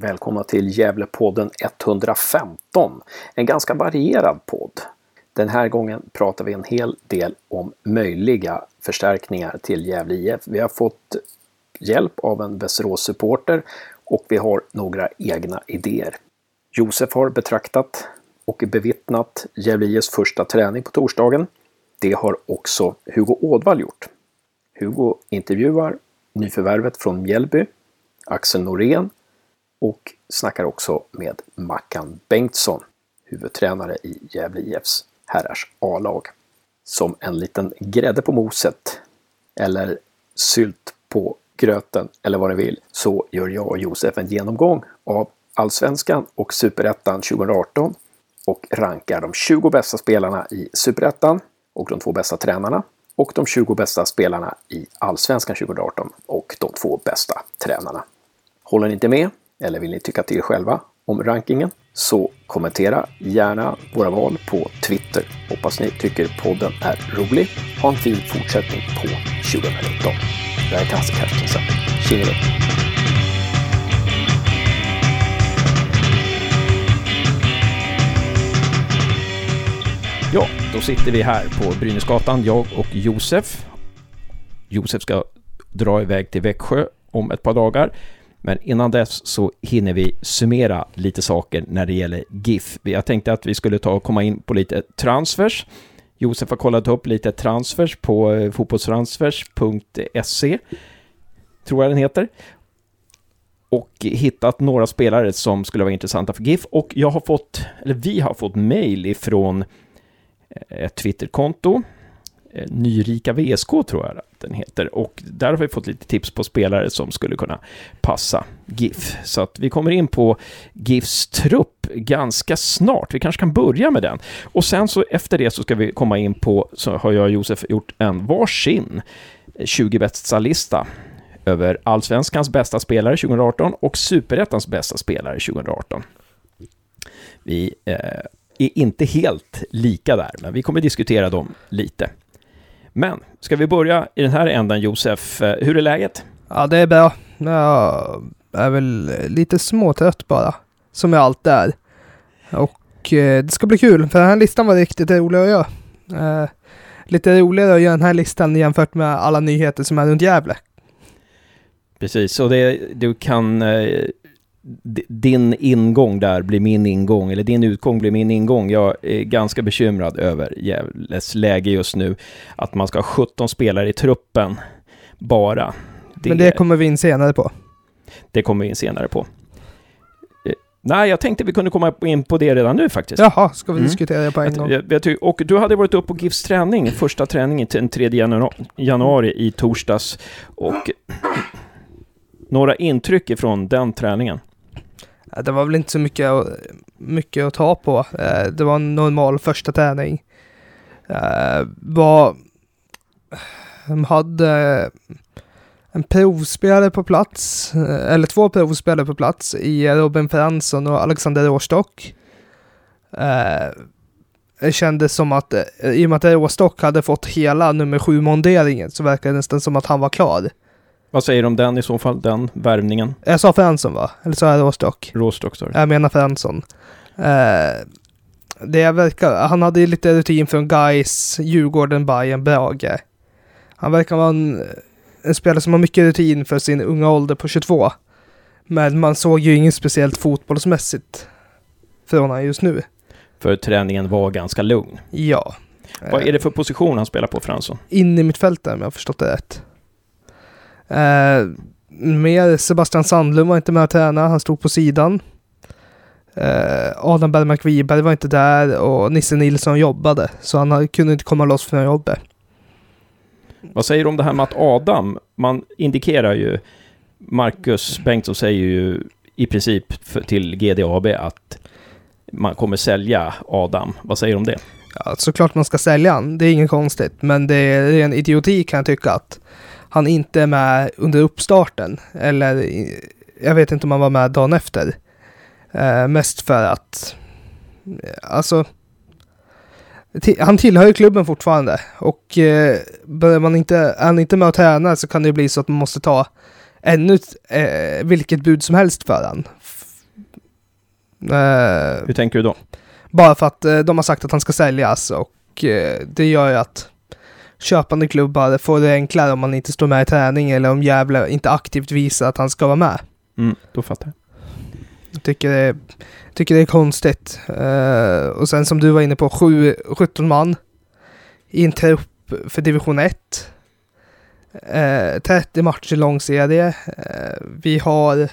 Välkomna till Gävlepodden 115. En ganska varierad podd. Den här gången pratar vi en hel del om möjliga förstärkningar till Gävle IF. Vi har fått hjälp av en Västerås-supporter och vi har några egna idéer. Josef har betraktat och bevittnat Gävle IFs första träning på torsdagen. Det har också Hugo Ådvall gjort. Hugo intervjuar nyförvärvet från Mjällby, Axel Norén och snackar också med Mackan Bengtsson, huvudtränare i Gävle IFs herrars A-lag. Som en liten grädde på moset, eller sylt på gröten, eller vad ni vill, så gör jag och Josef en genomgång av Allsvenskan och Superettan 2018 och rankar de 20 bästa spelarna i Superettan och de två bästa tränarna och de 20 bästa spelarna i Allsvenskan 2018 och de två bästa tränarna. Håller ni inte med eller vill ni tycka till själva om rankingen så kommentera gärna våra val på Twitter. Hoppas ni tycker podden är rolig. Ha en fin fortsättning på 2019. Det här är Kasse Carstensen. Tjingeling! Ja, då sitter vi här på Brynäsgatan, jag och Josef. Josef ska dra iväg till Växjö om ett par dagar. Men innan dess så hinner vi summera lite saker när det gäller GIF. Jag tänkte att vi skulle ta och komma in på lite transfers. Josef har kollat upp lite transfers på eh, fotbollstransfers.se, tror jag den heter. Och hittat några spelare som skulle vara intressanta för GIF. Och jag har fått, eller vi har fått mail ifrån eh, ett Twitterkonto Eh, nyrika VSK tror jag att den heter. Och där har vi fått lite tips på spelare som skulle kunna passa GIF. Så att vi kommer in på GIFs trupp ganska snart. Vi kanske kan börja med den. Och sen så efter det så ska vi komma in på, så har jag och Josef gjort en varsin 20 bästa lista över Allsvenskans bästa spelare 2018 och Superettans bästa spelare 2018. Vi eh, är inte helt lika där, men vi kommer diskutera dem lite. Men, ska vi börja i den här ändan Josef? Eh, hur är läget? Ja, det är bra. Jag är väl lite småtrött bara, som jag alltid är. Och eh, det ska bli kul, för den här listan var riktigt rolig att göra. Eh, lite roligare att göra den här listan jämfört med alla nyheter som är runt Gävle. Precis, och det, du kan eh, din ingång där blir min ingång, eller din utgång blir min ingång. Jag är ganska bekymrad över Gävles läge just nu. Att man ska ha 17 spelare i truppen bara. Det, Men det kommer vi in senare på. Det kommer vi in senare på. Eh, nej, jag tänkte vi kunde komma in på det redan nu faktiskt. Jaha, ska vi mm. diskutera det på en gång? Jag, jag, och du hade varit uppe på GIFs träning, första träningen den 3 januari i torsdags. Och några intryck ifrån den träningen? Eh, det var väl inte så mycket, mycket att ta på. Eh, det var en normal första träning. Eh, var, de hade en provspelare på plats, eller två provspelare på plats i Robin Fransson och Alexander Råstock. Det kändes som att, i och med att Råstock hade fått hela nummer sju monderingen så verkade det nästan som att han var klar. Vad säger du om den i så fall, den värvningen? Jag sa Fransson va? Eller sa jag Råstock? Råstock sa Jag menar Fransson. Eh, det verkar, han hade ju lite rutin från Gais, Djurgården, Bayern, Brage. Han verkar vara en, en spelare som har mycket rutin för sin unga ålder på 22. Men man såg ju inget speciellt fotbollsmässigt från honom just nu. För träningen var ganska lugn? Ja. Vad är det för position han spelar på, Fransson? In i mittfältet om jag har förstått det rätt. Eh, mer Sebastian Sandlund var inte med att träna, han stod på sidan. Eh, Adam Bergmark Wiberg var inte där och Nisse Nilsson jobbade, så han kunde inte komma loss från jobbet. Vad säger du om det här med att Adam, man indikerar ju, Marcus Bengtsson säger ju i princip till GDAB att man kommer sälja Adam. Vad säger du om det? Ja, såklart man ska sälja han, det är inget konstigt, men det är en idioti kan jag tycka att han inte är med under uppstarten. Eller jag vet inte om han var med dagen efter. Eh, mest för att, alltså, han tillhör ju klubben fortfarande och eh, börjar man inte, är han inte med och tränar så kan det bli så att man måste ta ännu eh, vilket bud som helst för han. Eh, Hur tänker du då? bara för att eh, de har sagt att han ska säljas och eh, det gör ju att köpande klubbar får det enklare om man inte står med i träning eller om Gävle inte aktivt visar att han ska vara med. Mm, då fattar jag. Jag tycker det är, tycker det är konstigt. Eh, och sen som du var inne på, sju, 17 man i en trupp för division 1. Eh, 30 matcher lång serie. Eh, vi har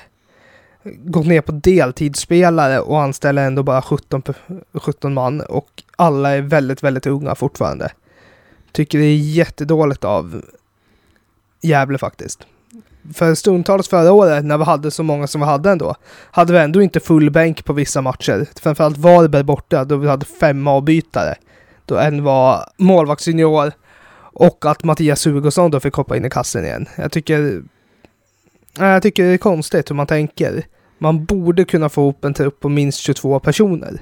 gått ner på deltidsspelare och anställer ändå bara 17, pe- 17 man och alla är väldigt, väldigt unga fortfarande. Tycker det är jättedåligt av Gävle faktiskt. För stundtals förra året när vi hade så många som vi hade ändå, hade vi ändå inte full bänk på vissa matcher. Framförallt Varberg borta då vi hade fem avbytare. Då en var målvaktsjunior och att Mattias Hugosson då fick hoppa in i kassen igen. Jag tycker... Jag tycker det är konstigt hur man tänker. Man borde kunna få ihop en trupp på minst 22 personer.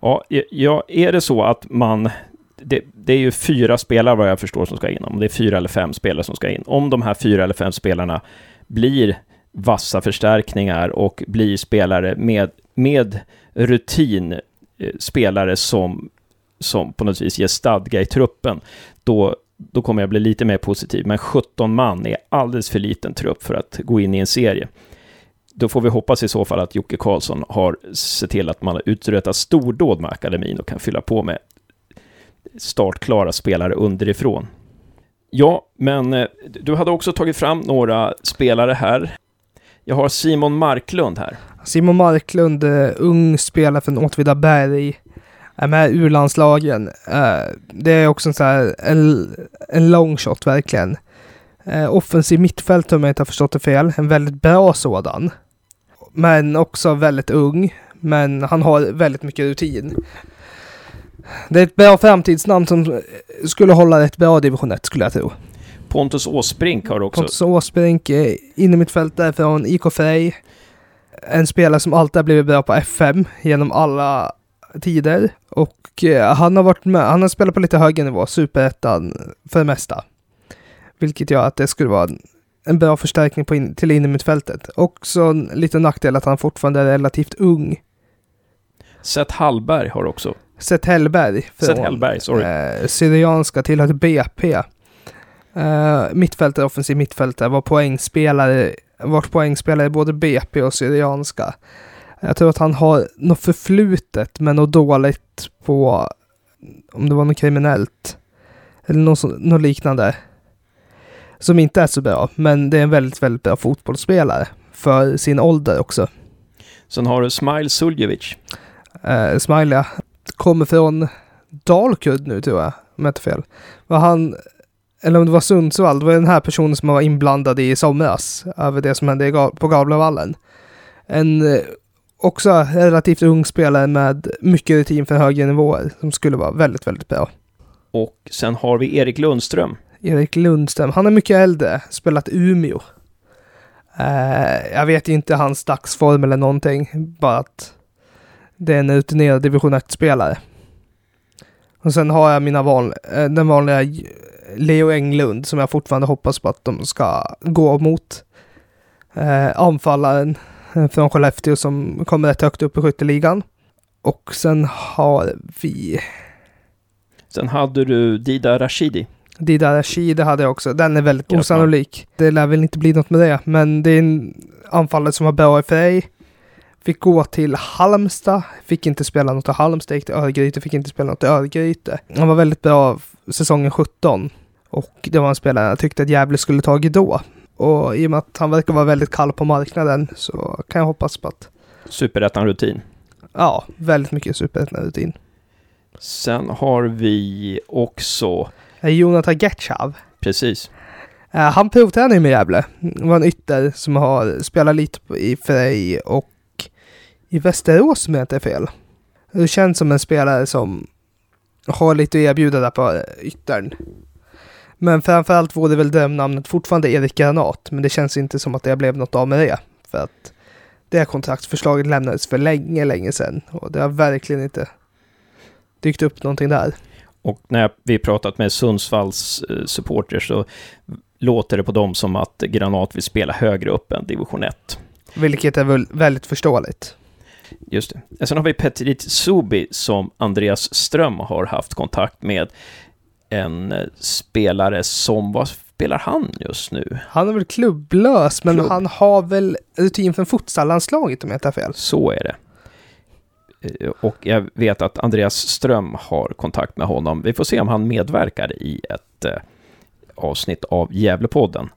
Ja, ja, är det så att man... Det, det är ju fyra spelare vad jag förstår som ska in. Om det är fyra eller fem spelare som ska in. Om de här fyra eller fem spelarna blir vassa förstärkningar och blir spelare med, med rutin, eh, spelare som, som på något vis ger stadga i truppen, då, då kommer jag bli lite mer positiv. Men 17 man är alldeles för liten trupp för att gå in i en serie. Då får vi hoppas i så fall att Jocke Karlsson har sett till att man har uträttat stordåd med akademin och kan fylla på med startklara spelare underifrån. Ja, men eh, du hade också tagit fram några spelare här. Jag har Simon Marklund här. Simon Marklund, eh, ung spelare från Åtvidaberg, är med i U-landslagen. Eh, det är också en, så här, en, en long shot verkligen. Offensiv mittfält om jag inte har förstått det fel. En väldigt bra sådan. Men också väldigt ung. Men han har väldigt mycket rutin. Det är ett bra framtidsnamn som skulle hålla rätt bra division 1 skulle jag tro. Pontus Åsbrink har också... Pontus Åsbrink, eh, inne mitt fält där från IK Frej. En spelare som alltid har blivit bra på FM genom alla tider. Och eh, han har varit med, han har spelat på lite högre nivå, superettan för det mesta. Vilket gör att det skulle vara en, en bra förstärkning på in, till innermittfältet. Också en liten nackdel att han fortfarande är relativt ung. Seth Hallberg har också... Seth Hellberg. Seth Hellberg, sorry. Eh, Syrianska tillhörde BP. Eh, mittfältare, offensiv mittfältare, var poängspelare, varit poängspelare i både BP och Syrianska. Jag tror att han har något förflutet med något dåligt på, om det var något kriminellt, eller något, något liknande. Som inte är så bra, men det är en väldigt, väldigt bra fotbollsspelare. För sin ålder också. Sen har du Smile Suljevic. Eh, Smiley kommer från Dalkurd nu tror jag, om jag inte fel. Var han, eller om det var Sundsvall, det var den här personen som var inblandad i somras över det som hände på Gavlevallen. En eh, också relativt ung spelare med mycket rutin för högre nivåer som skulle vara väldigt, väldigt bra. Och sen har vi Erik Lundström. Erik Lundström, han är mycket äldre, spelat Umeå. Eh, jag vet inte hans dagsform eller någonting, bara att det är en rutinerad division 1-spelare. Och sen har jag mina van, eh, den vanliga Leo Englund som jag fortfarande hoppas på att de ska gå mot. Eh, anfallaren eh, från Skellefteå som kommer rätt högt upp i skytteligan. Och sen har vi Sen hade du Dida Rashidi. Dida Rashid hade jag också. Den är väldigt Grattis. osannolik. Det lär väl inte bli något med det. Men det är en anfallare som var bra i Frej. Fick gå till Halmstad. Fick inte spela något i Halmstad. Gick till Örgryte. Fick inte spela något i Örgryte. Han var väldigt bra säsongen 17. Och det var en spelare jag tyckte att Gävle skulle tagit då. Och i och med att han verkar vara väldigt kall på marknaden så kan jag hoppas på att, Superettan-rutin. ja, väldigt mycket superettan-rutin. Sen har vi också... Eh, Jonathan Getchav. Precis. Eh, han provtränar ju med Gävle. Det var en ytter som har spelat lite i Frej och i Västerås om jag inte är fel. Det känns som en spelare som har lite att erbjuda där på yttern. Men framförallt vore väl drömnamnet fortfarande Erik Granat, men det känns inte som att det blev något av med det. För att det kontraktsförslaget lämnades för länge, länge sedan och det har verkligen inte dykt upp någonting där. Och när vi pratat med Sundsvalls eh, supporters så låter det på dem som att Granat vill spela högre upp än division 1. Vilket är väl väldigt förståeligt. Just det. Sen har vi Petrit Subi som Andreas Ström har haft kontakt med. En eh, spelare som, vad spelar han just nu? Han är väl klubblös, men Klubb. han har väl rutin för futsallandslaget om jag inte har fel. Så är det. Eh, Och jag vet att Andreas Ström har kontakt med honom. Vi får se om han medverkar i ett eh, avsnitt av Gävlepodden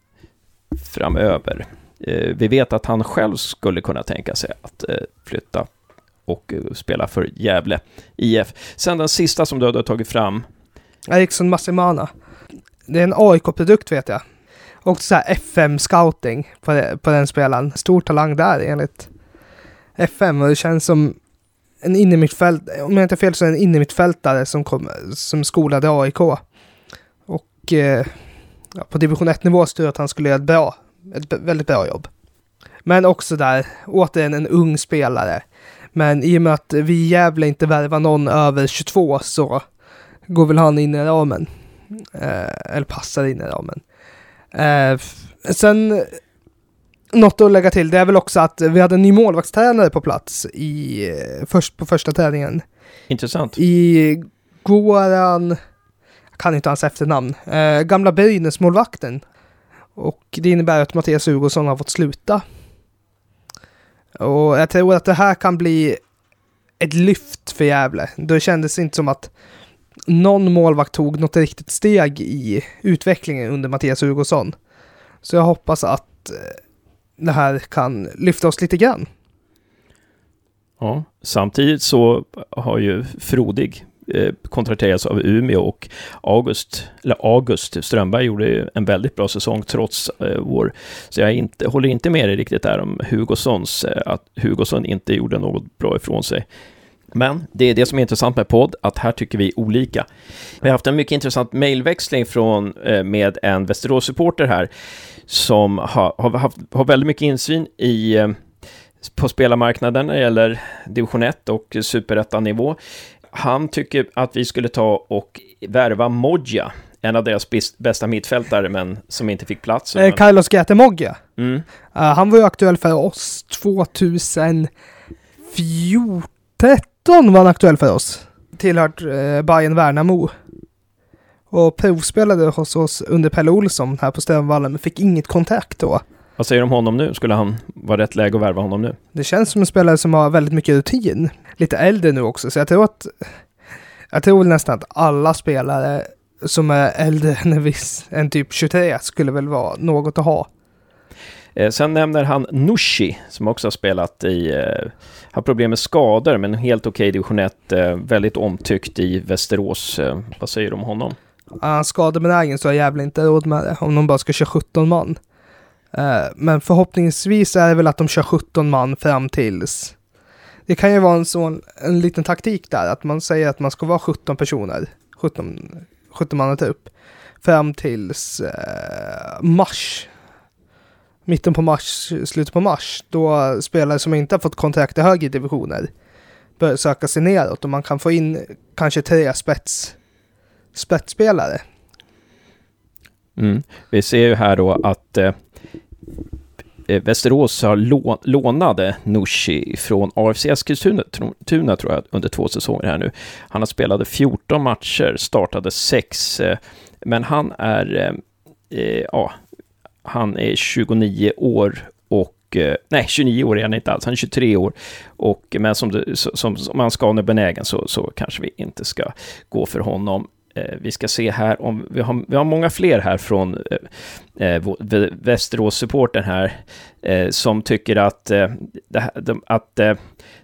framöver. Eh, vi vet att han själv skulle kunna tänka sig att eh, flytta och eh, spela för Gävle IF. Sen den sista som du har tagit fram. Eriksson Massimana. Det är en AIK-produkt vet jag. Och så här FM-scouting på, det- på den spelaren. Stor talang där enligt FM och det känns som en innermittfält, om jag inte har fel så är det en innermittfältare som, kom, som skolade AIK. Och eh, ja, på division 1-nivå tror jag att han skulle göra ett bra, ett väldigt bra jobb. Men också där, återigen en ung spelare. Men i och med att vi i Gävle inte värvar någon över 22 så går väl han in i ramen. Eh, eller passar in i ramen. Eh, sen, något att lägga till, det är väl också att vi hade en ny målvaktstränare på plats i, först på första träningen. Intressant. I Goran, jag kan inte hans efternamn, eh, gamla Brynäs-målvakten. Och det innebär att Mattias Hugosson har fått sluta. Och jag tror att det här kan bli ett lyft för Gävle. Det kändes inte som att någon målvakt tog något riktigt steg i utvecklingen under Mattias Hugosson. Så jag hoppas att eh, det här kan lyfta oss lite grann. Ja. Samtidigt så har ju Frodig Eh, kontrakterades av Umeå och August, eller August Strömberg gjorde ju en väldigt bra säsong trots eh, vår... Så jag inte, håller inte med dig riktigt där om Hugossons, eh, att Hugosson inte gjorde något bra ifrån sig. Men det är det som är intressant med podd, att här tycker vi olika. Vi har haft en mycket intressant mejlväxling från, eh, med en Västerås-supporter här, som har, har, haft, har väldigt mycket insyn i på spelarmarknaden när det gäller division 1 och superettanivå. Han tycker att vi skulle ta och värva Modja, en av deras bästa mittfältare, men som inte fick plats. Eh, Carlos Gatemoggia. Mm. Uh, han var ju aktuell för oss 2014. 13 var han aktuell för oss. Tillhört uh, Bayern Värnamo. Och provspelade hos oss under Pelle Olsson här på Strömvallen, men fick inget kontrakt då. Vad säger du om honom nu? Skulle han vara rätt läge att värva honom nu? Det känns som en spelare som har väldigt mycket rutin. Lite äldre nu också, så jag tror att... Jag tror nästan att alla spelare som är äldre än en viss, än typ 23, skulle väl vara något att ha. Eh, sen nämner han Nushi, som också har spelat i... Eh, har problem med skador, men helt okej division 1. Eh, väldigt omtyckt i Västerås. Eh, vad säger du om honom? Är han skadebenägen så har Gävle inte råd med det om de bara ska köra 17 man. Eh, men förhoppningsvis är det väl att de kör 17 man fram tills... Det kan ju vara en sån, en liten taktik där, att man säger att man ska vara 17 personer, 17, 17 man upp, typ, fram tills eh, mars. Mitten på mars, slutet på mars, då spelare som inte har fått kontrakt i högre divisioner börjar söka sig neråt och man kan få in kanske tre spets spetsspelare. Mm. Vi ser ju här då att eh, Eh, Västerås har lå lånade Nushi från AFC Eskilstuna Tuna, tror jag, under två säsonger här nu. Han har spelat 14 matcher, startade 6, eh, men han är, eh, ja, han är 29 år och Nej, 29 år är han inte alls, han är 23 år. Och, men som, som, som han ska benägen så, så kanske vi inte ska gå för honom. Eh, vi ska se här om vi har, vi har många fler här från eh, eh Västerås-supporten här eh, som tycker att, eh, det de, att eh,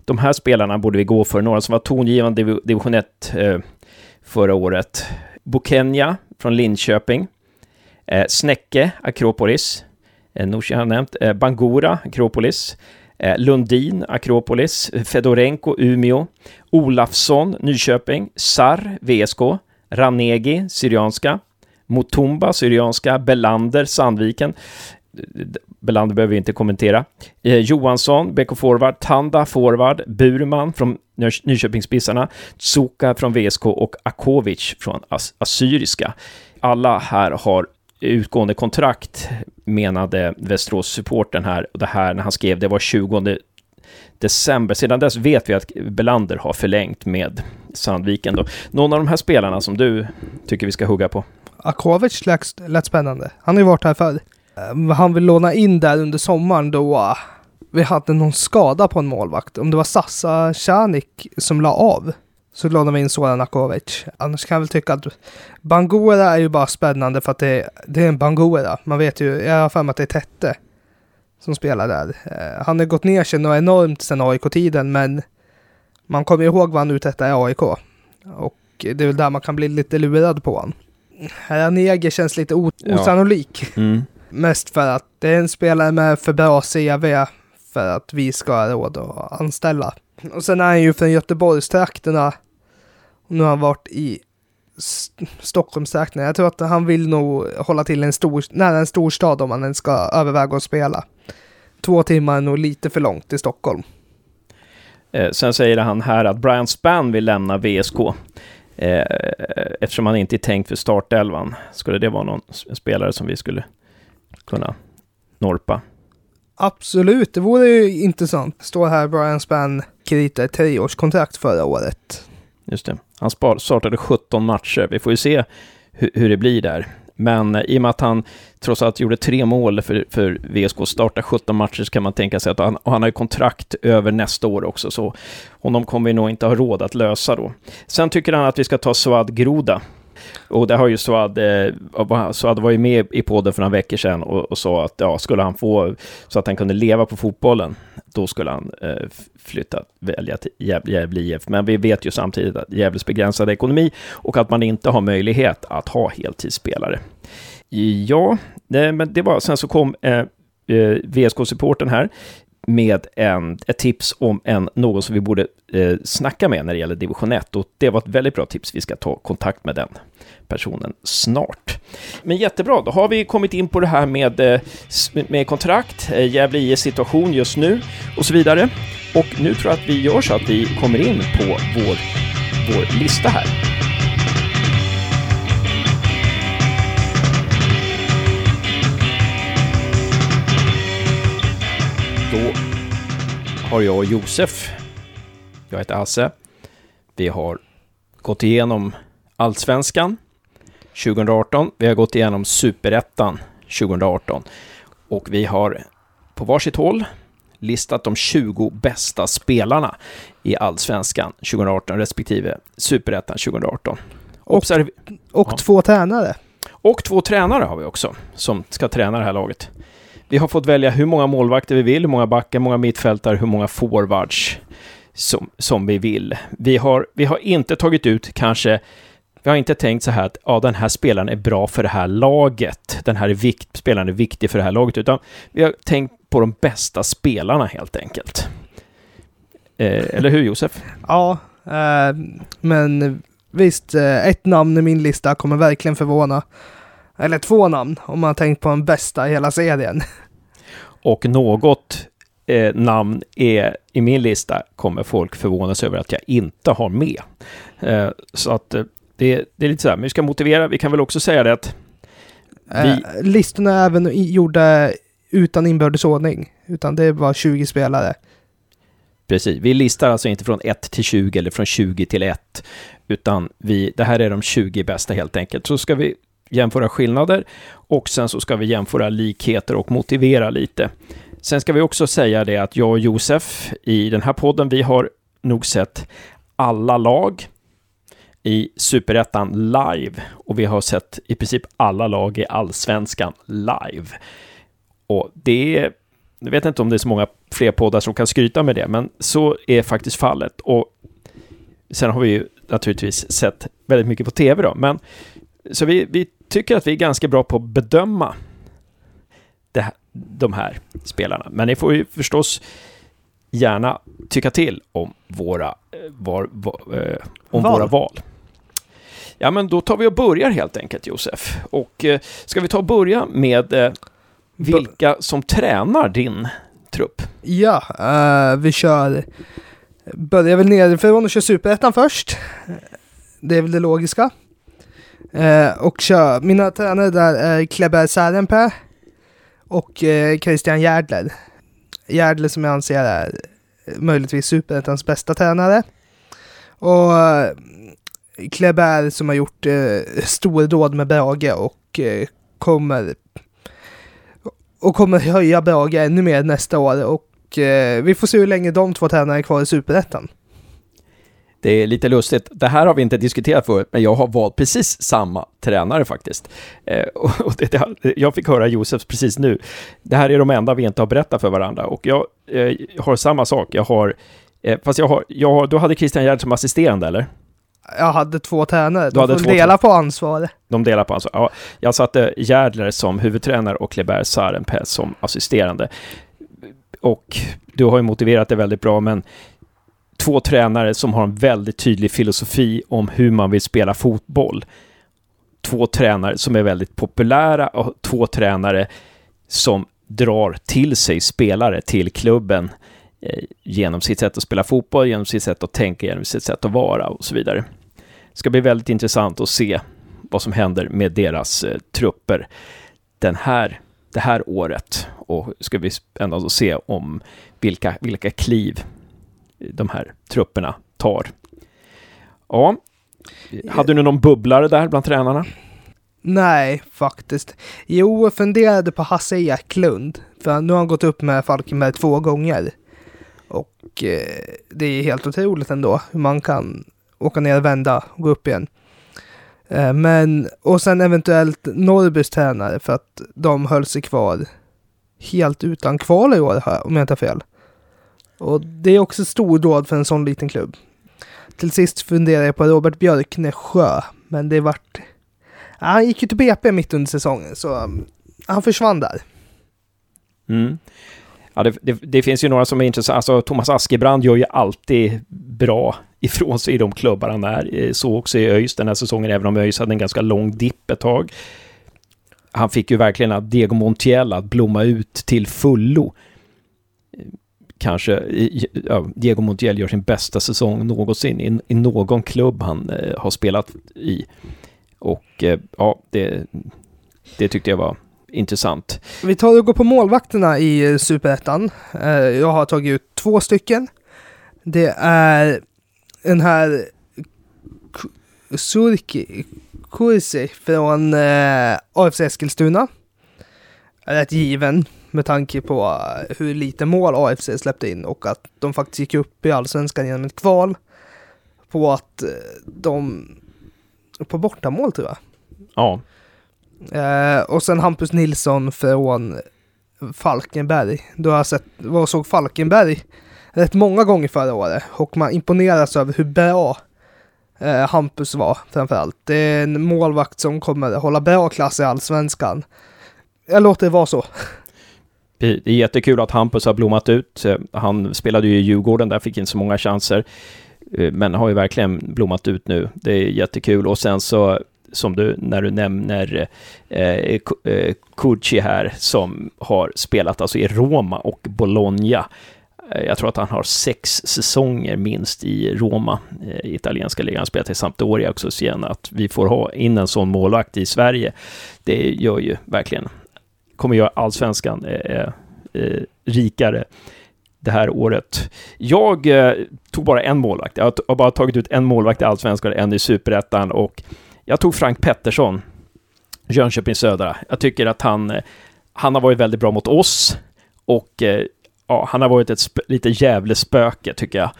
de här spelarna borde vi gå för. Några som var tongivande i division 1 eh, förra året. Bokenya från Linköping. Eh, Snäcke, Akropolis. Eh, Nooshi har nämnt. Eh, Bangura, Akropolis. Eh, Lundin, Akropolis. Fedorenko, Umeå. Olafsson, Nyköping. Sar, VSK. Ranegi, Syrianska. Motumba, Syrianska. Belander, Sandviken. Belander behöver vi inte kommentera. Eh, Johansson, BK Forward. Tanda, Forward. Burman från Nyköpingsbissarna, Tsuka från VSK och Akovic från As- Assyriska. Alla här har utgående kontrakt menade Västerås-supporten här, och det här när han skrev, det var 20 december. Sedan dess vet vi att Belander har förlängt med Sandviken. Då. Någon av de här spelarna som du tycker vi ska hugga på? Akovic lät, lät spännande. Han har ju varit här förr. Ehm, han vill låna in där under sommaren då ah, vi hade någon skada på en målvakt. Om det var Sassa Tjanik som la av så lånade vi in Soran Akovic. Annars kan jag väl tycka att Bangura är ju bara spännande för att det, det är en Bangura. Man vet ju, jag har för mig att det är Tette som spelar där. Uh, han har gått ner sig något enormt sedan AIK-tiden men man kommer ihåg vad han uträttade i AIK. Och det är väl där man kan bli lite lurad på honom. Ranege känns lite o- Ja. osannolik. Mm. Mest för att det är en spelare med för bra CV för att vi ska ha råd att anställa. Och sen är han ju från Göteborgstrakterna. Och nu har han varit i St- Stockholmstrakterna. Jag tror att han vill nog hålla till en stor, nära en storstad om han ens ska överväga att spela. Två timmar är nog lite för långt till Stockholm. Eh, sen säger han här att Brian Spann vill lämna VSK. Eh, eftersom han inte är tänkt för startelvan. Skulle det vara någon spelare som vi skulle kunna norpa? Absolut, det vore ju intressant. Står här Brian Spann kritade treårskontrakt förra året. Just det. Han startade 17 matcher. Vi får ju se hur, hur det blir där. Men eh, i och med att han trots allt gjorde tre mål för, för VSK, starta 17 matcher, så kan man tänka sig att han, och han har ju kontrakt över nästa år också, så honom kommer vi nog inte ha råd att lösa då. Sen tycker han att vi ska ta Swad Groda. Och det har ju Swad, eh, Swad var ju med i podden för några veckor sedan och, och sa att ja, skulle han få så att han kunde leva på fotbollen, då skulle han eh, flytta, välja till Gävle IF. Men vi vet ju samtidigt att Gävles begränsade ekonomi och att man inte har möjlighet att ha heltidsspelare. Ja, nej, men det var, sen så kom eh, eh, VSK-supporten här med en, ett tips om en, någon som vi borde eh, snacka med när det gäller division 1 och det var ett väldigt bra tips. Vi ska ta kontakt med den personen snart. Men jättebra, då har vi kommit in på det här med, eh, med kontrakt, eh, Gävle IS situation just nu och så vidare. Och nu tror jag att vi gör så att vi kommer in på vår, vår lista här. Då har jag och Josef, jag heter Hasse, vi har gått igenom Allsvenskan 2018, vi har gått igenom Superettan 2018 och vi har på varsitt håll listat de 20 bästa spelarna i Allsvenskan 2018 respektive Superettan 2018. Och- Observ- Och Ja. två tränare. och två tränare har vi också, som ska träna det här laget. Vi har fått välja hur många målvakter vi vill, hur många backar, hur många mittfältare, hur många forwards som, som vi vill. Vi har, vi har inte tagit ut kanske, vi har inte tänkt så här att ja, den här spelaren är bra för det här laget, den här är vikt, spelaren är viktig för det här laget, utan vi har tänkt på de bästa spelarna helt enkelt. Eh, eller hur Josef? Ja, eh, men visst, eh, ett namn i min lista kommer verkligen förvåna. Eller två namn, om man har tänkt på den bästa i hela serien. Och något eh, namn är, i min lista kommer folk förvånas över att jag inte har med. Eh, så att eh, det, det är lite så här, men vi ska motivera, vi kan väl också säga det att Vi- Eh, listorna är även gjorda utan inbördes ordning, utan det är bara 20 spelare. Precis, vi listar alltså inte från 1 till 20 eller från 20 till 1, utan vi, det här är de 20 bästa helt enkelt. Så ska vi jämföra skillnader och sen så ska vi jämföra likheter och motivera lite. Sen ska vi också säga det att jag och Josef i den här podden, vi har nog sett alla lag i Superettan live och vi har sett i princip alla lag i Allsvenskan live. Och det är jag vet inte om det är så många fler poddar som kan skryta med det, men så är faktiskt fallet. Och sen har vi ju naturligtvis sett väldigt mycket på tv då, men så vi, vi tycker att vi är ganska bra på att bedöma det de här spelarna. Men ni får ju förstås gärna tycka till om våra, eh, var, var, eh, om Val. våra val. Ja, men då tar vi och börjar helt enkelt, Josef. Och eh, ska vi ta och börja med eh, vilka som tränar din trupp? Ja, eh, vi kör... Börjar väl nerifrån och kör Superettan först. Det är väl det logiska. Eh, och kör, mina tränare där är Kleber Särenpää och eh, Christian Järdler. Järdler som jag anser är möjligtvis superettans bästa tränare. Och eh, Kleber som har gjort eh, stordåd med Brage och eh, kommer och kommer höja Brage ännu mer nästa år och eh, vi får se hur länge de två tränarna är kvar i superettan. Det är lite lustigt. Det här har vi inte diskuterat förut, men jag har valt precis samma tränare faktiskt. Eh, och det, det, jag fick höra Josefs precis nu. Det här är de enda vi inte har berättat för varandra och jag eh, har samma sak. Jag har, eh, fast jag har, jag har, du hade Christian Gerd som assisterande eller? Jag hade två tränare. De får dela på ansvaret. De delar på ansvaret. Ja, jag satte Järdler som huvudtränare och Kleber Sarenpää som assisterande. Och du har ju motiverat det väldigt bra, men två tränare som har en väldigt tydlig filosofi om hur man vill spela fotboll. Två tränare som är väldigt populära och två tränare som drar till sig spelare till klubben eh, genom sitt sätt att spela fotboll, genom sitt sätt att tänka, genom sitt sätt att vara och så vidare. Det ska bli väldigt intressant att se vad som händer med deras eh, trupper den här, det här året och ska vi spännande att se om vilka, vilka kliv de här trupperna tar. Ja, hade du någon bubblare där bland tränarna? Nej, faktiskt. Jo, jag funderade på Hasse Eklund. För nu har han gått upp med Falkenberg två gånger. Och eh, det är helt otroligt ändå hur man kan åka ner och vända och gå upp igen. Eh, men, och sen eventuellt Norrbys tränare för att de höll sig kvar helt utan kval i år, om jag inte har fel. Och det är också stordåd för en sån liten klubb. Till sist funderar jag på Robert Björknesjö, men det vart... Han gick ju till BP mitt under säsongen, så um, han försvann där. Mm. Ja, det, det, det, finns ju några som är intressanta. Alltså, Thomas Askebrand gör ju alltid bra ifrån sig i de klubbar han är. Så också i ÖIS den här säsongen, även om ÖIS hade en ganska lång dipp ett tag. Han fick ju verkligen Diego Montiel att blomma ut till fullo kanske, ja, Diego Montiel gör sin bästa säsong någonsin i, i någon klubb han eh, har spelat i. Och eh, ja, det, det tyckte jag var intressant. Vi tar och går på målvakterna i eh, Superettan. Eh, jag har tagit ut två stycken. Det är den här Surki Kursi från eh, AFC Eskilstuna. Rätt given med tanke på eh, hur lite mål AFC släppte in och att de faktiskt gick upp i allsvenskan genom ett kval. På att eh, de... På bortamål tror jag. Ja. Eh, och sen Hampus Nilsson från Falkenberg. Då har jag sett, var såg Falkenberg rätt många gånger förra året och man imponeras över hur bra eh, Hampus var framförallt. Det är en målvakt som kommer hålla bra klass i allsvenskan. Jag låter det vara så. Det är jättekul att Hampus har blommat ut. Eh, han spelade ju i Djurgården, där fick inte så många chanser. Eh, men har ju verkligen blommat ut nu. Det är jättekul. Och sen så, som du, när du nämner eh, eh Kucci här, som har spelat alltså i Roma och Bologna. Jag tror att han har sex säsonger minst i Roma, i italienska ligan. Han spelat i Sampdoria också, så igen att vi får ha in en sån målvakt i Sverige. Det gör ju verkligen kommer göra allsvenskan eh, eh, eh, rikare det här året. Jag eh, tog bara en målvakt. Jag har bara tagit ut en målvakt i allsvenskan, och en i superettan och jag tog Frank Pettersson, Jönköping Södra. Jag tycker att han, eh, han har varit väldigt bra mot oss och eh, ja, han har varit ett lite jävla spöke tycker jag.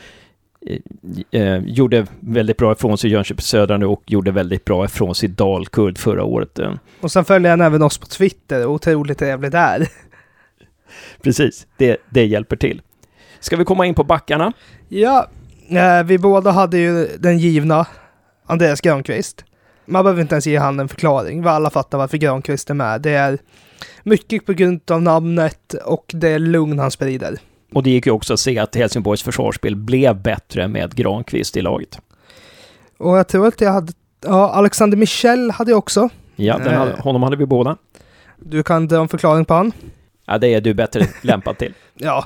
Eh, eh, gjorde väldigt bra ifrån sig i Jönköping Södra nu och gjorde väldigt bra ifrån sig i Dalkurd förra året. Eh. Och sen följer han även oss på Twitter, otroligt trevlig där. Precis, det, det hjälper till. Ska vi komma in på backarna? Ja, eh, vi båda hade ju den givna Andreas Granqvist. Man behöver inte ens ge han en förklaring, vi alla fattar varför Granqvist är med. Det är mycket på grund av namnet och det lugn han sprider. Och det gick ju också att se att Helsingborgs försvarsspel blev bättre med Granqvist i laget. Och jag tror att jag hade, ja, Alexander Michel hade jag också. Ja, den hade, honom hade vi båda. Du kan dra en förklaring på han. Ja, det är du bättre lämpad till. ja,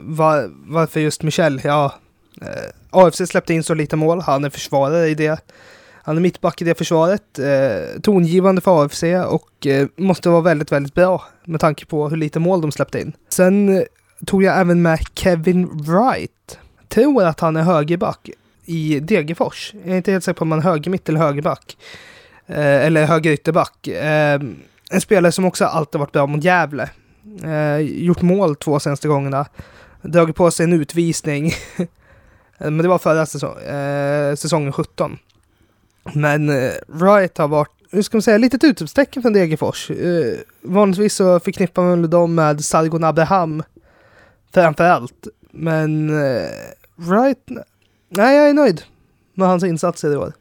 var, varför just Michel? Ja, eh, AFC släppte in så lite mål. Han är försvarare i det Han är mittback i det försvaret, eh, tongivande för AFC och eh, måste vara väldigt, väldigt bra med tanke på hur lite mål de släppte in. Sen eh, tog jag även med Kevin Wright. Tror att han är högerback i Degerfors. Jag är inte helt säker på om han är högermitt eller högerback. Eh, eller högerytterback. Eh, en spelare som också alltid varit bra mot Gävle. Eh, gjort mål två senaste gångerna. Dragit på sig en utvisning. Men det var förra säsong, eh, säsongen 17. Men eh, Wright har varit, hur ska man säga, litet utropstecken från Degerfors. Eh, vanligtvis så förknippar man väl dem med Sargon Abraham Framförallt. Men eh, nej jag är nöjd med hans insatser i år.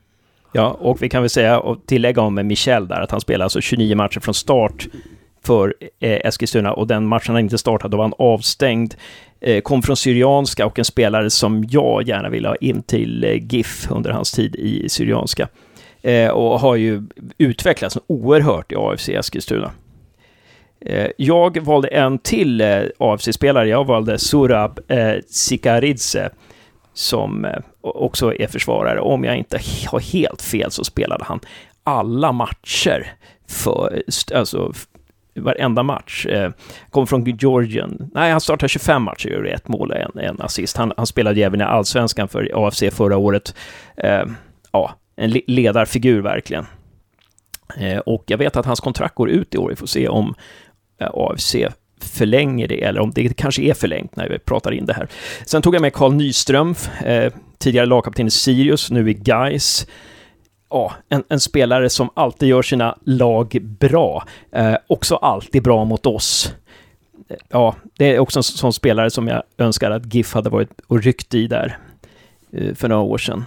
Ja, och vi kan väl säga och tillägga om Michel där att han spelar alltså 29 matcher från start för eh, Eskilstuna och den matchen han inte startade, då var han avstängd. Eh, kom från Syrianska och en spelare som jag gärna vill ha in till eh, GIF under hans tid i Syrianska. Eh, och har ju utvecklats oerhört i AFC Eskilstuna. Eh, jag valde en till eh, AFC-spelare. Jag valde Surab eh, Sikaridze som också är försvarare. Om jag inte har helt fel så spelade han alla matcher för, alltså varenda match. Kom från Georgien. Nej, han startade 25 matcher och gjorde ett mål och en, en assist. Han, han spelade även i allsvenskan för AFC förra året. Ja, en ledarfigur verkligen. Och jag vet att hans kontrakt går ut i år. Vi får se om AFC förlänger det, eller om det kanske är förlängt när vi pratar in det här. Sen tog jag med Carl Nyström, eh, tidigare lagkapten i Sirius, nu i Gais ja, en, en, spelare som alltid gör sina lag bra. Eh, också alltid bra mot oss. Eh, ja, det är också en sån spelare som jag önskar att GIF hade varit och ryckt i där eh, för några år sedan.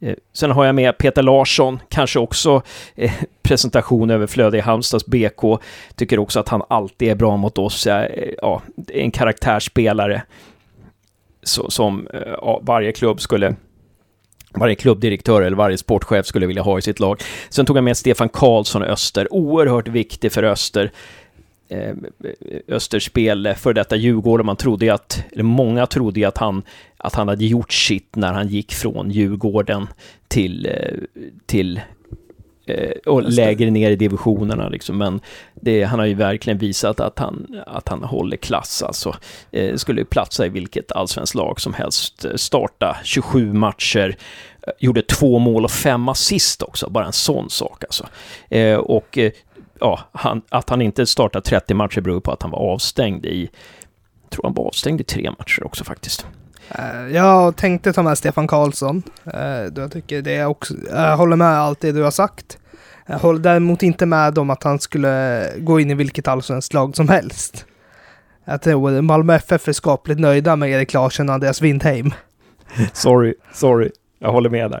Eh, sen har jag med Peter Larsson, kanske också eh, presentation överflödig i Halmstads BK. Tycker också att han alltid är bra mot oss. Eh, ja, ja, en karaktärsspelare så, som eh, ja, varje klubb skulle varje klubbdirektör eller varje sportchef skulle vilja ha i sitt lag. Sen tog jag med Stefan Karlsson Öster, oerhört viktig för Öster. Eh, Österspel, för detta Djurgården, man trodde att, eller många trodde att han, att han hade gjort sitt när han gick från Djurgården till, eh, till eh, och lägre ner i divisionerna. Liksom. Men det, han har ju verkligen visat att han, att han håller klass. Alltså, eh, skulle platsa i vilket allsvenskt lag som helst. Starta 27 matcher, eh, gjorde två mål och fem assist också. Bara en sån sak alltså. Eh, och eh, ja, han, att han inte startar 30 matcher beror på att han var avstängd i, jag tror han var avstängd i tre matcher också faktiskt. Eh, jag tänkte ta med Stefan Karlsson. Jag tycker det också, jag håller med allt det du har sagt. Jag håller däremot inte med om att han skulle gå in i vilket allsvenskt lag som helst. Jag tror Malmö FF är skapligt nöjda med Erik Larsson och Andreas Windheim. sorry, sorry. Jag håller med där.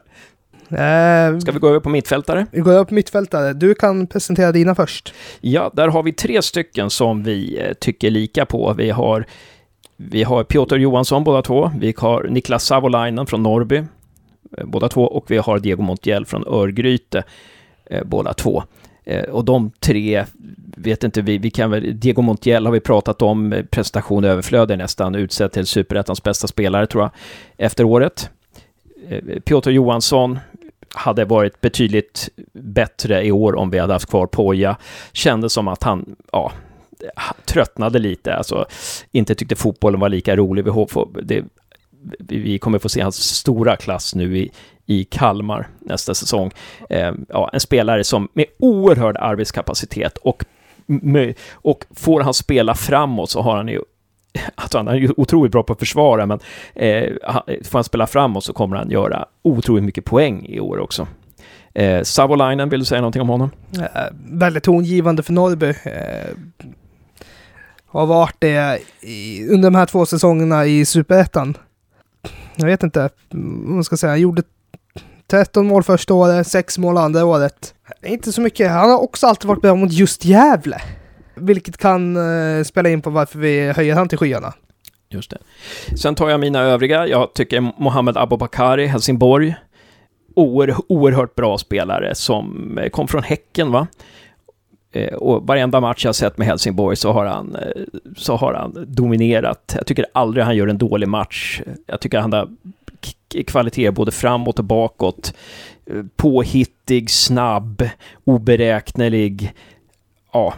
Uh, Ska vi gå över på mittfältare? Vi går över på mittfältare. Du kan presentera dina först. Ja, där har vi tre stycken som vi eh, tycker lika på. Vi har, vi har Piotr Johansson båda två. Vi har Niklas Savolainen från Norrby eh, båda två och vi har Diego Montiel från Örgryte eh, båda två. Eh, och de tre, vet inte vi, vi kan väl, Diego Montiel har vi pratat om, eh, prestation överflödig nästan, utsedd till superettans bästa spelare tror jag, efter året. Piotr Johansson hade varit betydligt bättre i år om vi hade haft kvar Poja. Kändes som att han, ja, tröttnade lite, alltså inte tyckte fotbollen var lika rolig. Det, vi kommer få se hans stora klass nu i, i Kalmar nästa säsong. Eh, ja, en spelare som med oerhörd arbetskapacitet och, och får han spela framåt så har han ju Alltså han är ju otroligt bra på att försvara, men eh, får han spela framåt så kommer han göra otroligt mycket poäng i år också. Eh, Savolainen, vill du säga någonting om honom? Eh, väldigt tongivande för Norrby. Eh, har varit det i, under de här två säsongerna i Superettan. Jag vet inte vad man ska säga. Han gjorde 13 mål första året, 6 mål andra året. Inte så mycket. Han har också alltid varit bra mot just Gävle. Vilket kan eh, spela in på varför vi höjer han till skyarna. Just det. Sen tar jag mina övriga. Jag tycker Mohamed Abubakari, Helsingborg. Oer, oerhört bra spelare som eh, kom från Häcken, va? Eh, och varenda match jag sett med Helsingborg så har, han, eh, så har han dominerat. Jag tycker aldrig han gör en dålig match. Jag tycker han har kvaliteter både framåt och bakåt. Eh, påhittig, snabb, oberäknelig. Ja,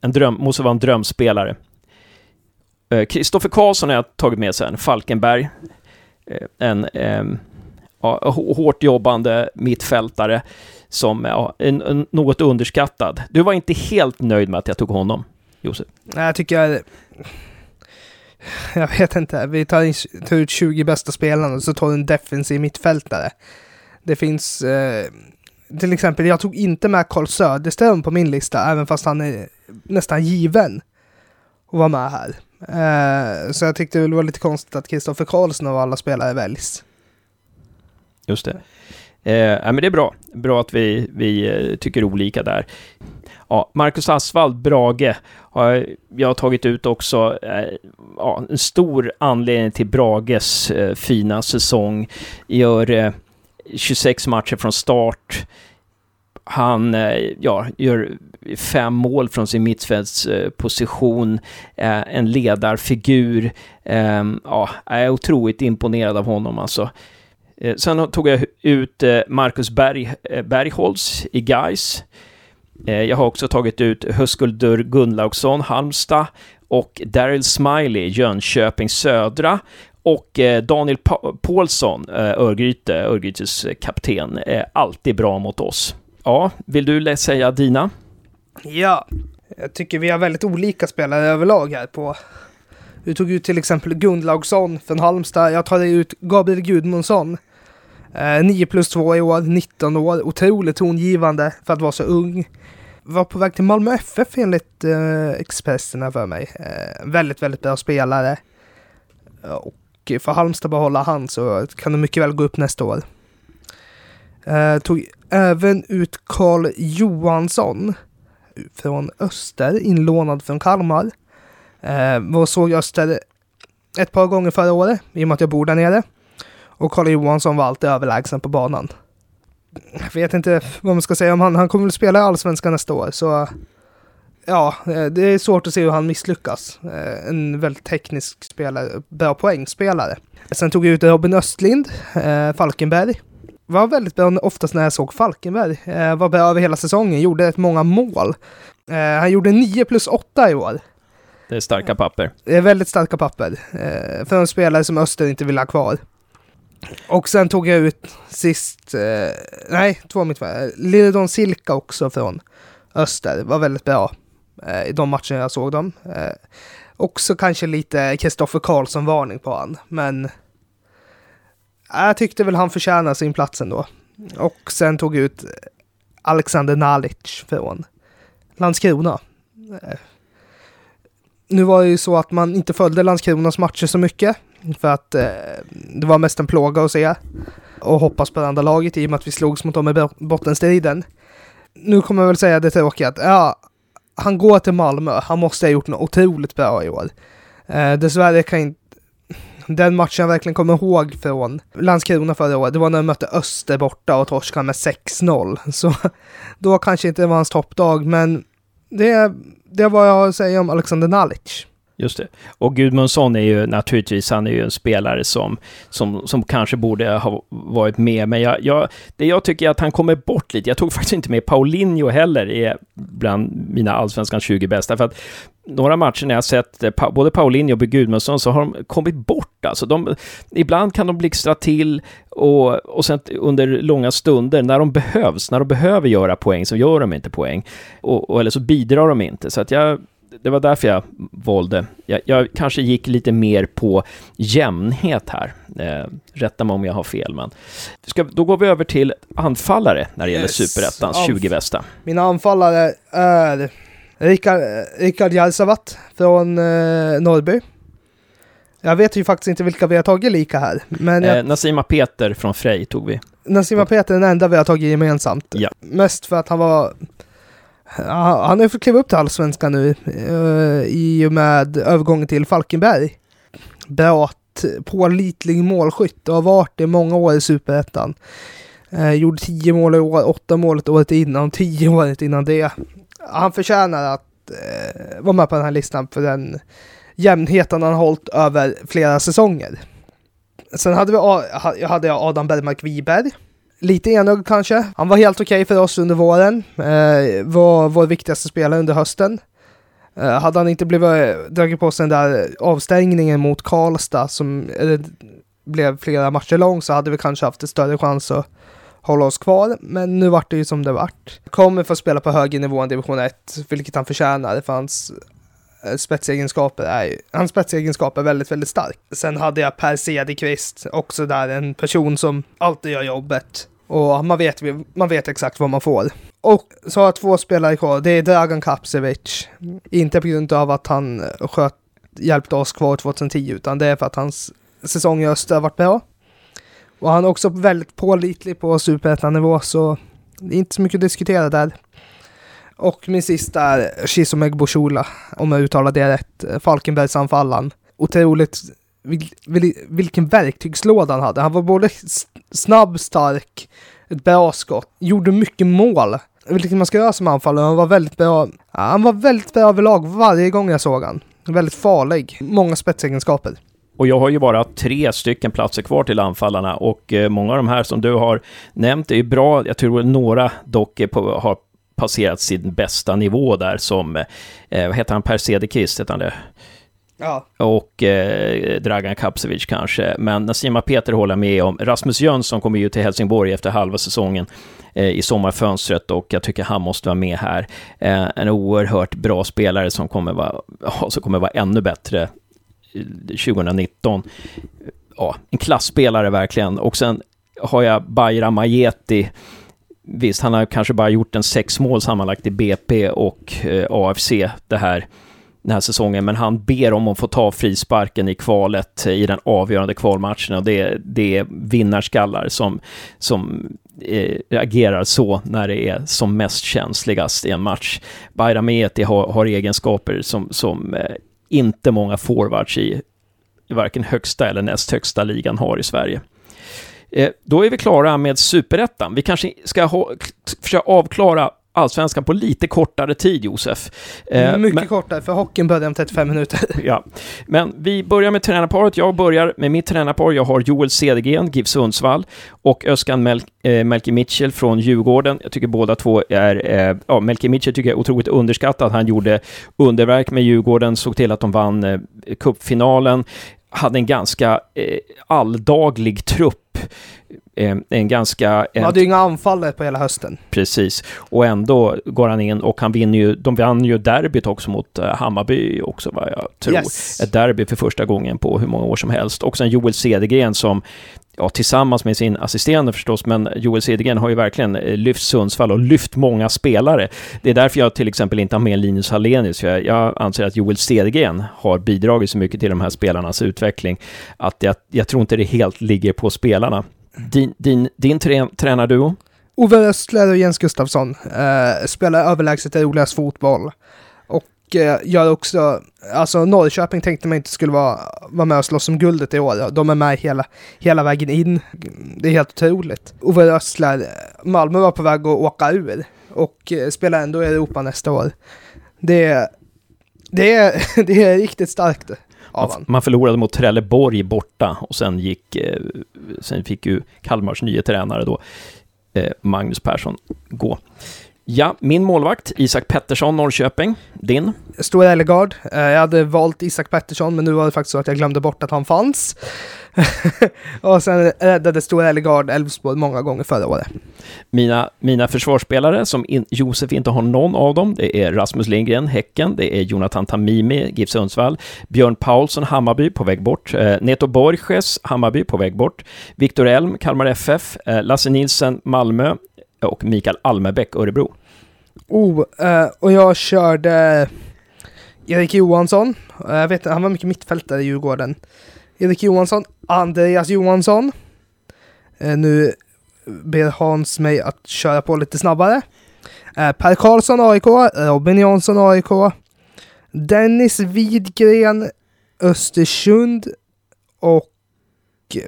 en dröm, måste vara en drömspelare. Kristoffer Karlsson har jag tagit med sen, Falkenberg. En ehm, ja, hårt jobbande mittfältare som ja, en, en, något underskattad. Du var inte helt nöjd med att jag tog honom, Josef? Nej, jag tycker jag... Jag vet inte. Vi tar, tar ut 20 bästa spelarna och så tar du en defensiv mittfältare. Det finns... Eh, till exempel, jag tog inte med Carl Söderström på min lista, även fast han är nästan given att vara med här. Eh, så jag tyckte det var lite konstigt att Kristoffer Karlsson av alla spelare väljs. Just det. Eh, men det är bra. Bra att vi, vi eh, tycker olika där. Ja, Marcus Asvald, Brage, har jag tagit ut också. Eh, ja, en stor anledning till Brages eh, fina säsong. Gör eh, 26 matcher från start. Han eh, ja, gör fem mål från sin mittfältsposition, eh, en ledarfigur. Eh, ja, jag är otroligt imponerad av honom alltså. Eh, sen tog jag ut eh, Marcus Berg, eh, Bergholz i Gais. Jag har också tagit ut Höskuldur Gunnlaugsson, Halmstad och Daryl Smiley, Jönköping Södra och Daniel pa Paulsson, Örgryte, Örgrytes kapten, är alltid bra mot oss. Ja, vill du säga dina? Ja, jag tycker vi har väldigt olika spelare överlag här på du tog ut till exempel Gunnlaugsson från Halmstad. Jag tar ut Gabriel Gudmundsson Eh, 9 plus 2 i år, 19 år. Otroligt tongivande för att vara så ung. Var på väg till Malmö FF enligt eh, Expressen för mig. Eh, väldigt, väldigt bra spelare. Eh, och för Halmstad behålla han så kan det mycket väl gå upp nästa år. Eh, tog även ut Karl Johansson från Öster, inlånad från Kalmar. Eh, såg Öster ett par gånger förra året i och med att jag bor där nere. Och Karl Johansson var alltid överlägsen på banan. Jag vet inte vad man ska säga om han. Han kommer väl spela i Allsvenskan nästa år, så... Ja, eh, det är svårt att se hur han misslyckas. Eh, en väldigt teknisk spelare, bra poängspelare. Sen tog jag ut Robin Östlind, eh, Falkenberg. Var väldigt bra oftast när jag såg Falkenberg. Var bra över hela säsongen, gjorde rätt många mål. Han gjorde 9 plus 8 i år. Det är starka papper. Det är väldigt starka papper. För en spelare som Öster inte vill ha kvar. Och sen tog jag ut sist, eh, nej, två mittfältare. Liridon Silka också från Öster, var väldigt bra eh, i de matcherna jag såg dem. Eh, också kanske lite Kristoffer Karlsson-varning på han, men eh, jag tyckte väl han förtjänade sin plats ändå. Och sen tog jag ut Alexander Nalic från Landskrona. Eh, nu var det ju så att man inte följde Landskronas matcher så mycket. För att eh, det var mest en plåga att se. Och hoppas på det andra laget i och med att vi slogs mot dem i bottenstriden. Nu kommer jag väl säga det tråkiga att ja, han går till Malmö. Han måste ha gjort något otroligt bra i år. Eh, dessvärre kan inte den matchen jag verkligen kommer ihåg från Landskrona förra året, det var när de mötte Öster borta och torskade med 6-0. Så då kanske inte det var hans toppdag, men det, det är vad jag har att säga om Alexander Nalic. Just det. Och Gudmundsson är ju naturligtvis, han är ju en spelare som, som, som kanske borde ha varit med, men jag, jag, det jag tycker är att han kommer bort lite. Jag tog faktiskt inte med Paulinho heller är bland mina allsvenskans 20 bästa, för att några matcher när jag sett eh, både Paulinho och Gudmundsson så har de kommit bort. Alltså de, ibland kan de blixtra till och, och sen under långa stunder när de behövs, när de behöver göra poäng så gör de inte poäng. Och, och eller så bidrar de inte. Så att jag, det var därför jag valde. Jag, jag, kanske gick lite mer på jämnhet här. Eh, rätta mig om jag har fel, men... Ska, då går vi över till anfallare när det gäller yes. Superettans 20 bästa. Mina anfallare är Rickard, Rickard Jarsavat från eh, Norrby. Jag vet ju faktiskt inte vilka vi har tagit lika här. Men jag... eh, Nasima Peter från Frej tog vi. Nasima Peter är den enda vi har tagit gemensamt. Ja. Mest för att han var han har fått kliva upp till allsvenskan nu uh, i och med övergången till Falkenberg. Bra, pålitlig målskytt och har varit det många år i superettan. Uh, gjorde tio mål i år, åtta mål året innan, tio året innan det. Han förtjänar att uh, vara med på den här listan för den jämnheten han har hållit över flera säsonger. Sen hade vi jag Adam Bergmark Wiberg. Lite enögd kanske. Han var helt okej okay för oss under våren. Eh, var vår viktigaste spelare under hösten. Eh, hade han inte blivit eh, dragit på sig den där avstängningen mot Karlstad som eller, blev flera matcher lång så hade vi kanske haft en större chans att hålla oss kvar. Men nu vart det ju som det vart. Kommer få spela på högre nivå än division 1, vilket han förtjänar för hans eh, spetsegenskaper är hans spetsegenskaper är väldigt, väldigt stark. Sen hade jag Per Cederqvist, också där en person som alltid gör jobbet. Och man vet, man vet exakt vad man får. Och så har jag två spelare kvar. Det är Dragan Kapsevic. Inte på grund av att han eh, sköt, hjälpte oss kvar 2010, utan det är för att hans säsong i öster har varit bra. Och han är också väldigt pålitlig på superettan-nivå, så det är inte så mycket att diskutera där. Och min sista är Shizomeg Boshula, om jag uttalar det rätt. Falkenbergsanfallaren. Otroligt vil, vil, vilken verktygslåda han hade. Han var både snabb, stark, ett bra skott, gjorde mycket mål. Vilket man ska göra som anfallare. Han var väldigt bra. Han var väldigt bra överlag varje gång jag såg han. Väldigt farlig. Många spetsegenskaper. Och jag har ju bara tre stycken platser kvar till anfallarna och eh, många av de här som du har nämnt är ju bra. Jag tror några dock på, har passerat sin bästa nivå där som, eh, vad heter han, Per Cederqvist, heter han det? Ja. Och eh, Dragan Kapsevic kanske. Men Nasima Peter håller med om. Rasmus Jönsson kommer ju till Helsingborg efter halva säsongen eh, i sommarfönstret och jag tycker han måste vara med här. Eh, en oerhört bra spelare som kommer vara, som kommer vara ännu bättre eh, 2019. Ja, en klassspelare verkligen. Och sen har jag Bayram Majeti. Visst, han har kanske bara gjort en sex mål sammanlagt i BP och eh, AFC det här, den här säsongen, men han ber om att få ta frisparken i kvalet eh, i den avgörande kvalmatchen och det, det är vinnarskallar som, som eh, agerar så när det är som mest känsligast i en match. Bayram Eti har, har egenskaper som, som eh, inte många forwards i, i varken högsta eller näst högsta ligan har i Sverige. Eh, då är vi klara med superettan. Vi kanske ska ha, försöka avklara allsvenskan på lite kortare tid, Josef. Eh, Mycket men, kortare, för hockeyn börjar om 35 minuter. ja, men vi börjar med tränarparet. Jag börjar med mitt tränarpar. Jag har Joel Cedergren, GIF Sundsvall, och Öskan Mel eh, Melke Mitchell från Djurgården. Jag tycker båda två är... Eh, ja, Melke Mitchell tycker jag är otroligt underskattad. Han gjorde underverk med Djurgården, såg till att de vann eh, cupfinalen, hade en ganska eh, alldaglig trupp en ganska... Han hade ju inga anfallare på hela hösten. Precis, och ändå går han in och han vinner ju, de vann ju derbyt också mot uh, Hammarby också vad jag tror. Yes. Ett derby för första gången på hur många år som helst. Och sen Joel Cedergren som ja, tillsammans med sin assisterande förstås, men Joel Cedergren har ju verkligen eh, lyft Sundsvall och lyft många spelare. Det är därför jag till exempel inte har med Linus Hallenius, för jag, jag anser att Joel Cedergren har bidragit så mycket till de här spelarnas utveckling, att jag, jag tror inte det helt ligger på spelarna. Din, din, din tränarduo? Ove Östler och Jens Gustafsson eh, spelar överlägset roligast fotboll. Och eh, gör också, alltså Norrköping tänkte man inte skulle vara, vara med och slåss om guldet i år. De är med hela, hela vägen in. Det är helt otroligt. Ove Östler, eh, Malmö var på väg att åka ur och eh, spelar ändå i Europa nästa år. Det, det, är, det är riktigt starkt man, man förlorade mot Trelleborg borta och sen gick, eh, sen fick ju Kalmars nya tränare då, eh, Magnus Persson, gå. Ja, min målvakt, Isak Pettersson, Norrköping. Din? Stora Ellegard. Eh, jag hade valt Isak Pettersson, men nu var det faktiskt så att jag glömde bort att han fanns. och sen räddade Stora Ellegard Elfsborg många gånger förra året. Mina, mina försvarsspelare, som in, Josef inte har någon av dem, det är Rasmus Lindgren, Häcken, det är Jonathan Tamimi, GIF Sundsvall, Björn Paulsson, Hammarby, på väg bort, eh, Neto Borges, Hammarby, på väg bort, Viktor Elm, Kalmar FF, eh, Lasse Nilsen, Malmö och Mikael Almebäck, Örebro. Oh, eh, och jag körde Erik Johansson. Eh, jag vet han var mycket mittfältare i Djurgården. Erik Johansson, Andreas Johansson. Eh, nu ber Hans mig att köra på lite snabbare. Per Karlsson AIK, Robin Jansson AIK, Dennis Widgren Östersund och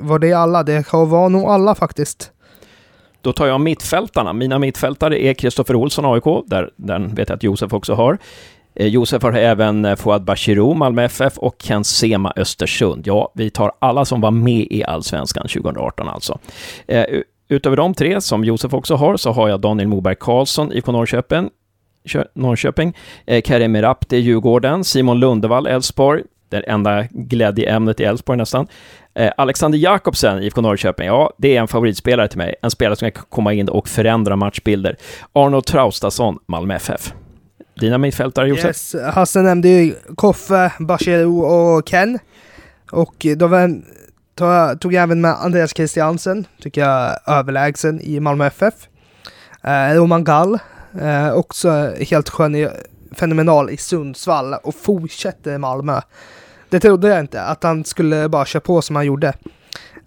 var det alla? Det var nog alla faktiskt. Då tar jag mittfältarna. Mina mittfältare är Kristoffer Olsson, AIK, där, den vet jag att Josef också har. Eh, Josef har även eh, Fouad Bashirou, Malmö FF och Ken Sema, Östersund. Ja, vi tar alla som var med i Allsvenskan 2018 alltså. Eh, utöver de tre, som Josef också har, så har jag Daniel Moberg Karlsson, IK Norrköping, Norrköping, Karim Merabti, Djurgården, Simon Lundevall, Elfsborg, det enda glädjeämnet i Elfsborg nästan. Eh, Alexander Jakobsen, IFK Norrköping, ja, det är en favoritspelare till mig. En spelare som kan komma in och förändra matchbilder. Arnold Traustason, Malmö FF. Dina mittfältare, Josef? Yes, Hasse nämnde ju Koffe, Bachirou och Ken. Och då tog, jag även med Andreas Christiansen, tycker jag överlägsen i Malmö FF. Eh, Roman Gall, eh, också helt skön, fenomenal i Sundsvall och fortsätter i Malmö. Det trodde jag inte, att han skulle bara köra på som han gjorde.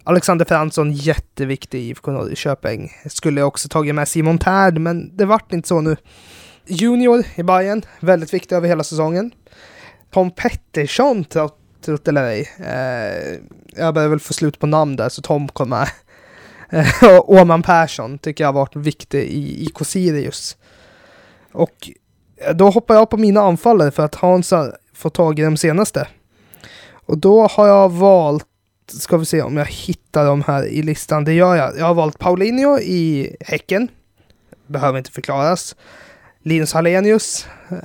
Alexander Fransson, jätteviktig i IFK Norrköping. Skulle också tagit med Simon Tärd, men det vart inte så nu. Junior i Bayern, väldigt viktig över hela säsongen. Tom Pettersson, trott eller ej. Eh, jag börjar väl få slut på namn där, så Tom kommer med. Eh, Åman Persson tycker jag har varit viktig i IK Sirius. Och eh, då hoppar jag på mina anfallare för att Hans har fått tag i de senaste. Och då har jag valt, ska vi se om jag hittar dem här i listan. Det gör jag. Jag har valt Paulinho i Häcken. Behöver inte förklaras. Linus Hallenius eh,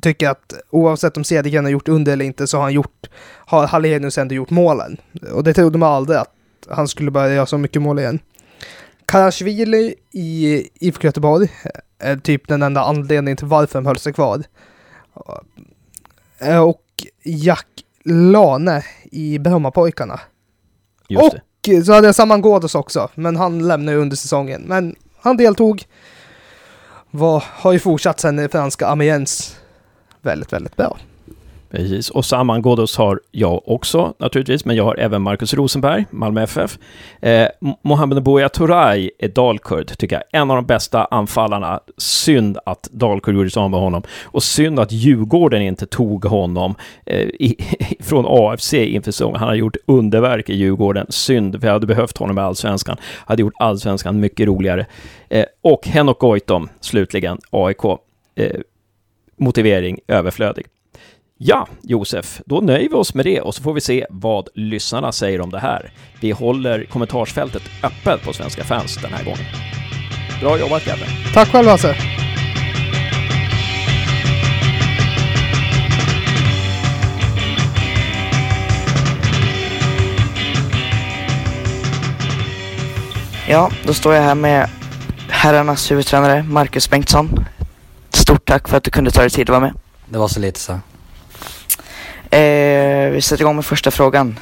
tycker att oavsett om Cedergren har gjort under eller inte så har han gjort, har Hallenius ändå gjort målen. Och det trodde man aldrig att han skulle börja göra så mycket mål igen. Karasjvili i IFK Göteborg eh, är typ den enda anledningen till varför de höll sig kvar. Eh, och Jack Lane i Brommapojkarna. och det. så hade jag Saman Ghoddos också, men han lämnade under säsongen. Men han deltog var, har ju fortsatt sen i franska Amiens väldigt, väldigt bra. Precis, och Saman Ghoddos har jag också naturligtvis, men jag har även Marcus Rosenberg, Malmö FF. Eh, Mohamed Bouya Touray är Dalkurd, tycker jag. En av de bästa anfallarna. Synd att Dalkurd gjorde sig av med honom. Och synd att Djurgården inte tog honom eh, i, från AFC inför säsongen. Han har gjort underverk i Djurgården. Synd, för jag hade behövt honom i Allsvenskan. Hade gjort Allsvenskan mycket roligare. Eh, och Henok Goitom, slutligen, AIK. Eh, motivering överflödig. Ja, Josef, då nöjer vi oss med det och så får vi se vad lyssnarna säger om det här. Vi håller kommentarsfältet öppet på Svenska fans den här gången. Bra jobbat, Gabbe. Tack själv, Hasse. Ja, då står jag här med herrarnas huvudtränare Marcus Bengtsson. Stort tack för att du kunde ta dig tid att vara med. Det var så lite så. Eh, vi sätter igång med första frågan.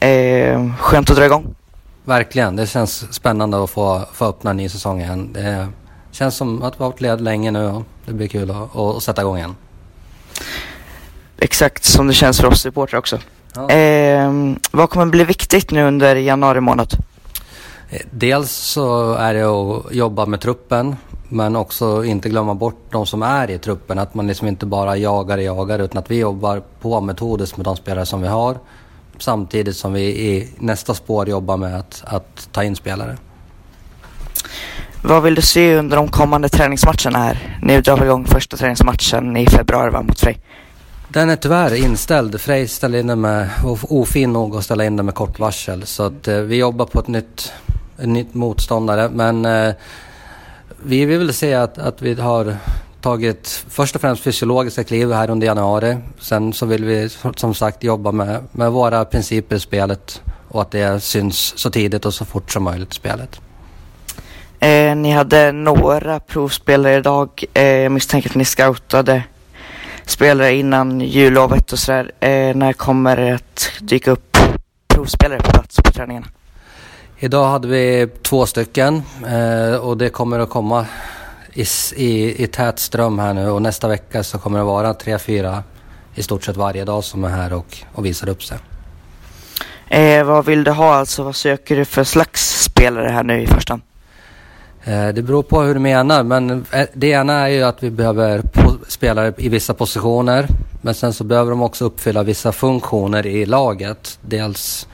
Eh, skönt att dra igång. Verkligen. Det känns spännande att få, få öppna ny säsong igen. Det känns som att vi har varit led länge nu och det blir kul att, att sätta igång igen. Exakt som det känns för oss supportrar också. Ja. Eh, vad kommer bli viktigt nu under januari månad? Eh, dels så är det att jobba med truppen men också inte glömma bort de som är i truppen. Att man liksom inte bara jagar och jagar utan att vi jobbar på metodiskt med de spelare som vi har. Samtidigt som vi i nästa spår jobbar med att, att ta in spelare. Vad vill du se under de kommande träningsmatcherna här? Nu drar vi igång första träningsmatchen i februari va, mot Frej. Den är tyvärr inställd. Frej ställde in den med, ofin nog att ställa in den med kort varsel. Så att, eh, vi jobbar på ett nytt, ett nytt motståndare. Men eh, vi vill väl se att, att vi har tagit först och främst fysiologiska kliv här under januari. Sen så vill vi som sagt jobba med, med våra principer i spelet och att det syns så tidigt och så fort som möjligt i spelet. Eh, ni hade några provspelare idag. Eh, jag misstänker att ni scoutade spelare innan jullovet och sådär. Eh, när kommer det att dyka upp provspelare på plats på träningarna? Idag hade vi två stycken eh, och det kommer att komma i, i, i tät ström här nu och nästa vecka så kommer det vara tre, fyra i stort sett varje dag som är här och, och visar upp sig. Eh, vad vill du ha alltså? Vad söker du för slags spelare här nu i första eh, Det beror på hur du menar men eh, det ena är ju att vi behöver spelare i vissa positioner men sen så behöver de också uppfylla vissa funktioner i laget. Dels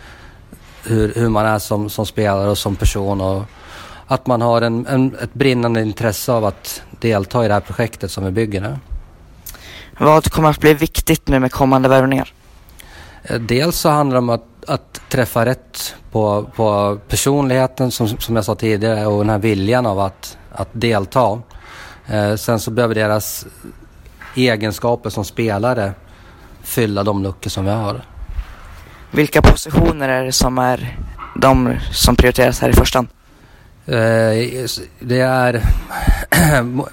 hur, hur man är som, som spelare och som person. Och att man har en, en, ett brinnande intresse av att delta i det här projektet som vi bygger nu. Vad kommer att bli viktigt nu med kommande värvningar? Eh, dels så handlar det om att, att träffa rätt på, på personligheten som, som jag sa tidigare och den här viljan av att, att delta. Eh, sen så behöver deras egenskaper som spelare fylla de luckor som vi har. Vilka positioner är det som är de som prioriteras här i första hand? Eh, det är...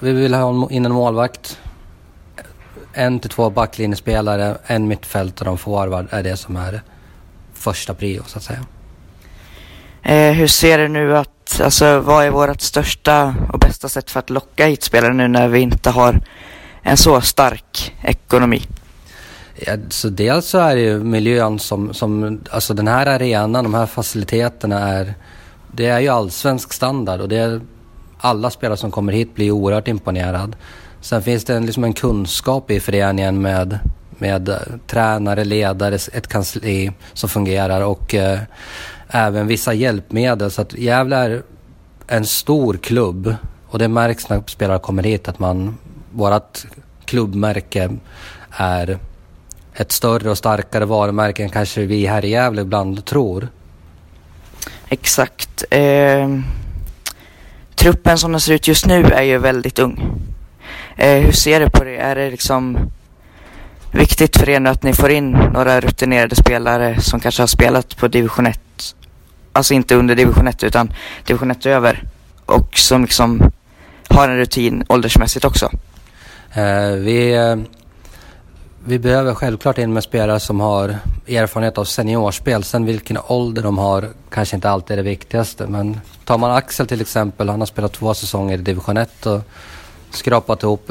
vi vill ha in en målvakt. En till två backlinjespelare, en mittfältare och en forward är det som är första prio så att säga. Eh, hur ser du nu att, alltså vad är vårt största och bästa sätt för att locka hit spelare nu när vi inte har en så stark ekonomi? Alltså dels så är det ju miljön som, som, alltså den här arenan, de här faciliteterna är, det är ju allsvensk standard och det är, alla spelare som kommer hit blir oerhört imponerad. Sen finns det en, liksom en kunskap i föreningen med, med eh, tränare, ledare, ett kansli som fungerar och eh, även vissa hjälpmedel. Så att Gävle är en stor klubb och det märks när spelare kommer hit att man, vårat klubbmärke är ett större och starkare varumärke än kanske vi här i Gävle ibland tror. Exakt. Eh, truppen som den ser ut just nu är ju väldigt ung. Eh, hur ser du på det? Är det liksom viktigt för er nu att ni får in några rutinerade spelare som kanske har spelat på division 1? Alltså inte under division 1 utan division 1 över. Och som liksom har en rutin åldersmässigt också. Eh, vi eh, vi behöver självklart in med spelare som har erfarenhet av seniorspel. Sen vilken ålder de har kanske inte alltid är det viktigaste. Men tar man Axel till exempel, han har spelat två säsonger i division 1 och skrapat ihop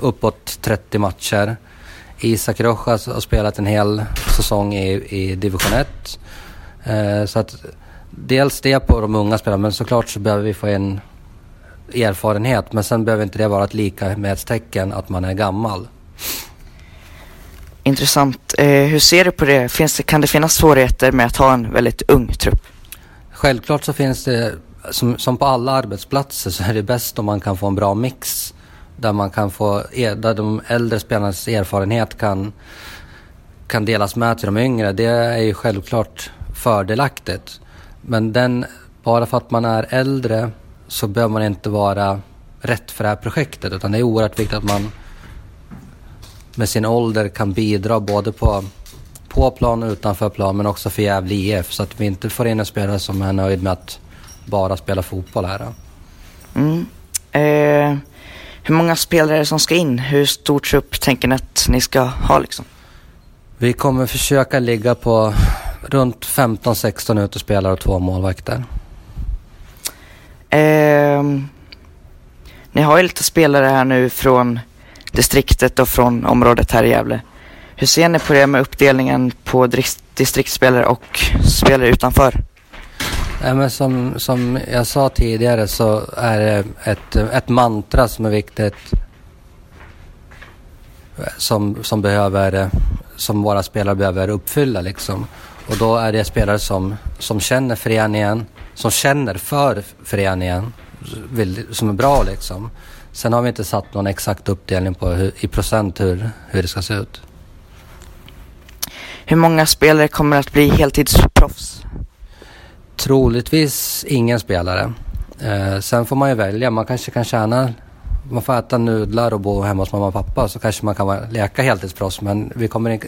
uppåt 30 matcher. Isak Rojas har spelat en hel säsong i, i division 1. Eh, så att dels det på de unga spelarna, men såklart så behöver vi få in erfarenhet. Men sen behöver inte det vara ett lika med ett tecken att man är gammal. Intressant. Eh, hur ser du på det? Finns det? Kan det finnas svårigheter med att ha en väldigt ung trupp? Självklart så finns det, som, som på alla arbetsplatser, så är det bäst om man kan få en bra mix. Där man kan få, e-, där de äldre spelarnas erfarenhet kan, kan delas med till de yngre. Det är ju självklart fördelaktigt. Men den, bara för att man är äldre så behöver man inte vara rätt för det här projektet. Utan det är oerhört viktigt att man med sin ålder kan bidra både på, på plan och utanför plan men också för Gävle IF så att vi inte får in en spelare som är nöjd med att bara spela fotboll här. Mm. Eh, hur många spelare är det som ska in? Hur stor trupp tänker ni att ni ska ha liksom? Vi kommer försöka ligga på runt 15-16 utespelare och två målvakter. Eh, ni har ju lite spelare här nu från distriktet och från området här i Gävle. Hur ser ni på det med uppdelningen på distriktsspelare och spelare utanför? Ja, men som, som jag sa tidigare så är det ett, ett mantra som är viktigt som, som, behöver, som våra spelare behöver uppfylla. Liksom. Och då är det spelare som, som känner föreningen, som känner för föreningen, vill, som är bra liksom. Sen har vi inte satt någon exakt uppdelning på hur, i procent hur, hur det ska se ut. Hur många spelare kommer att bli heltidsproffs? Troligtvis ingen spelare. Eh, sen får man ju välja. Man kanske kan tjäna, man får äta nudlar och bo hemma hos mamma och pappa så kanske man kan leka heltidsproffs. Men vi kommer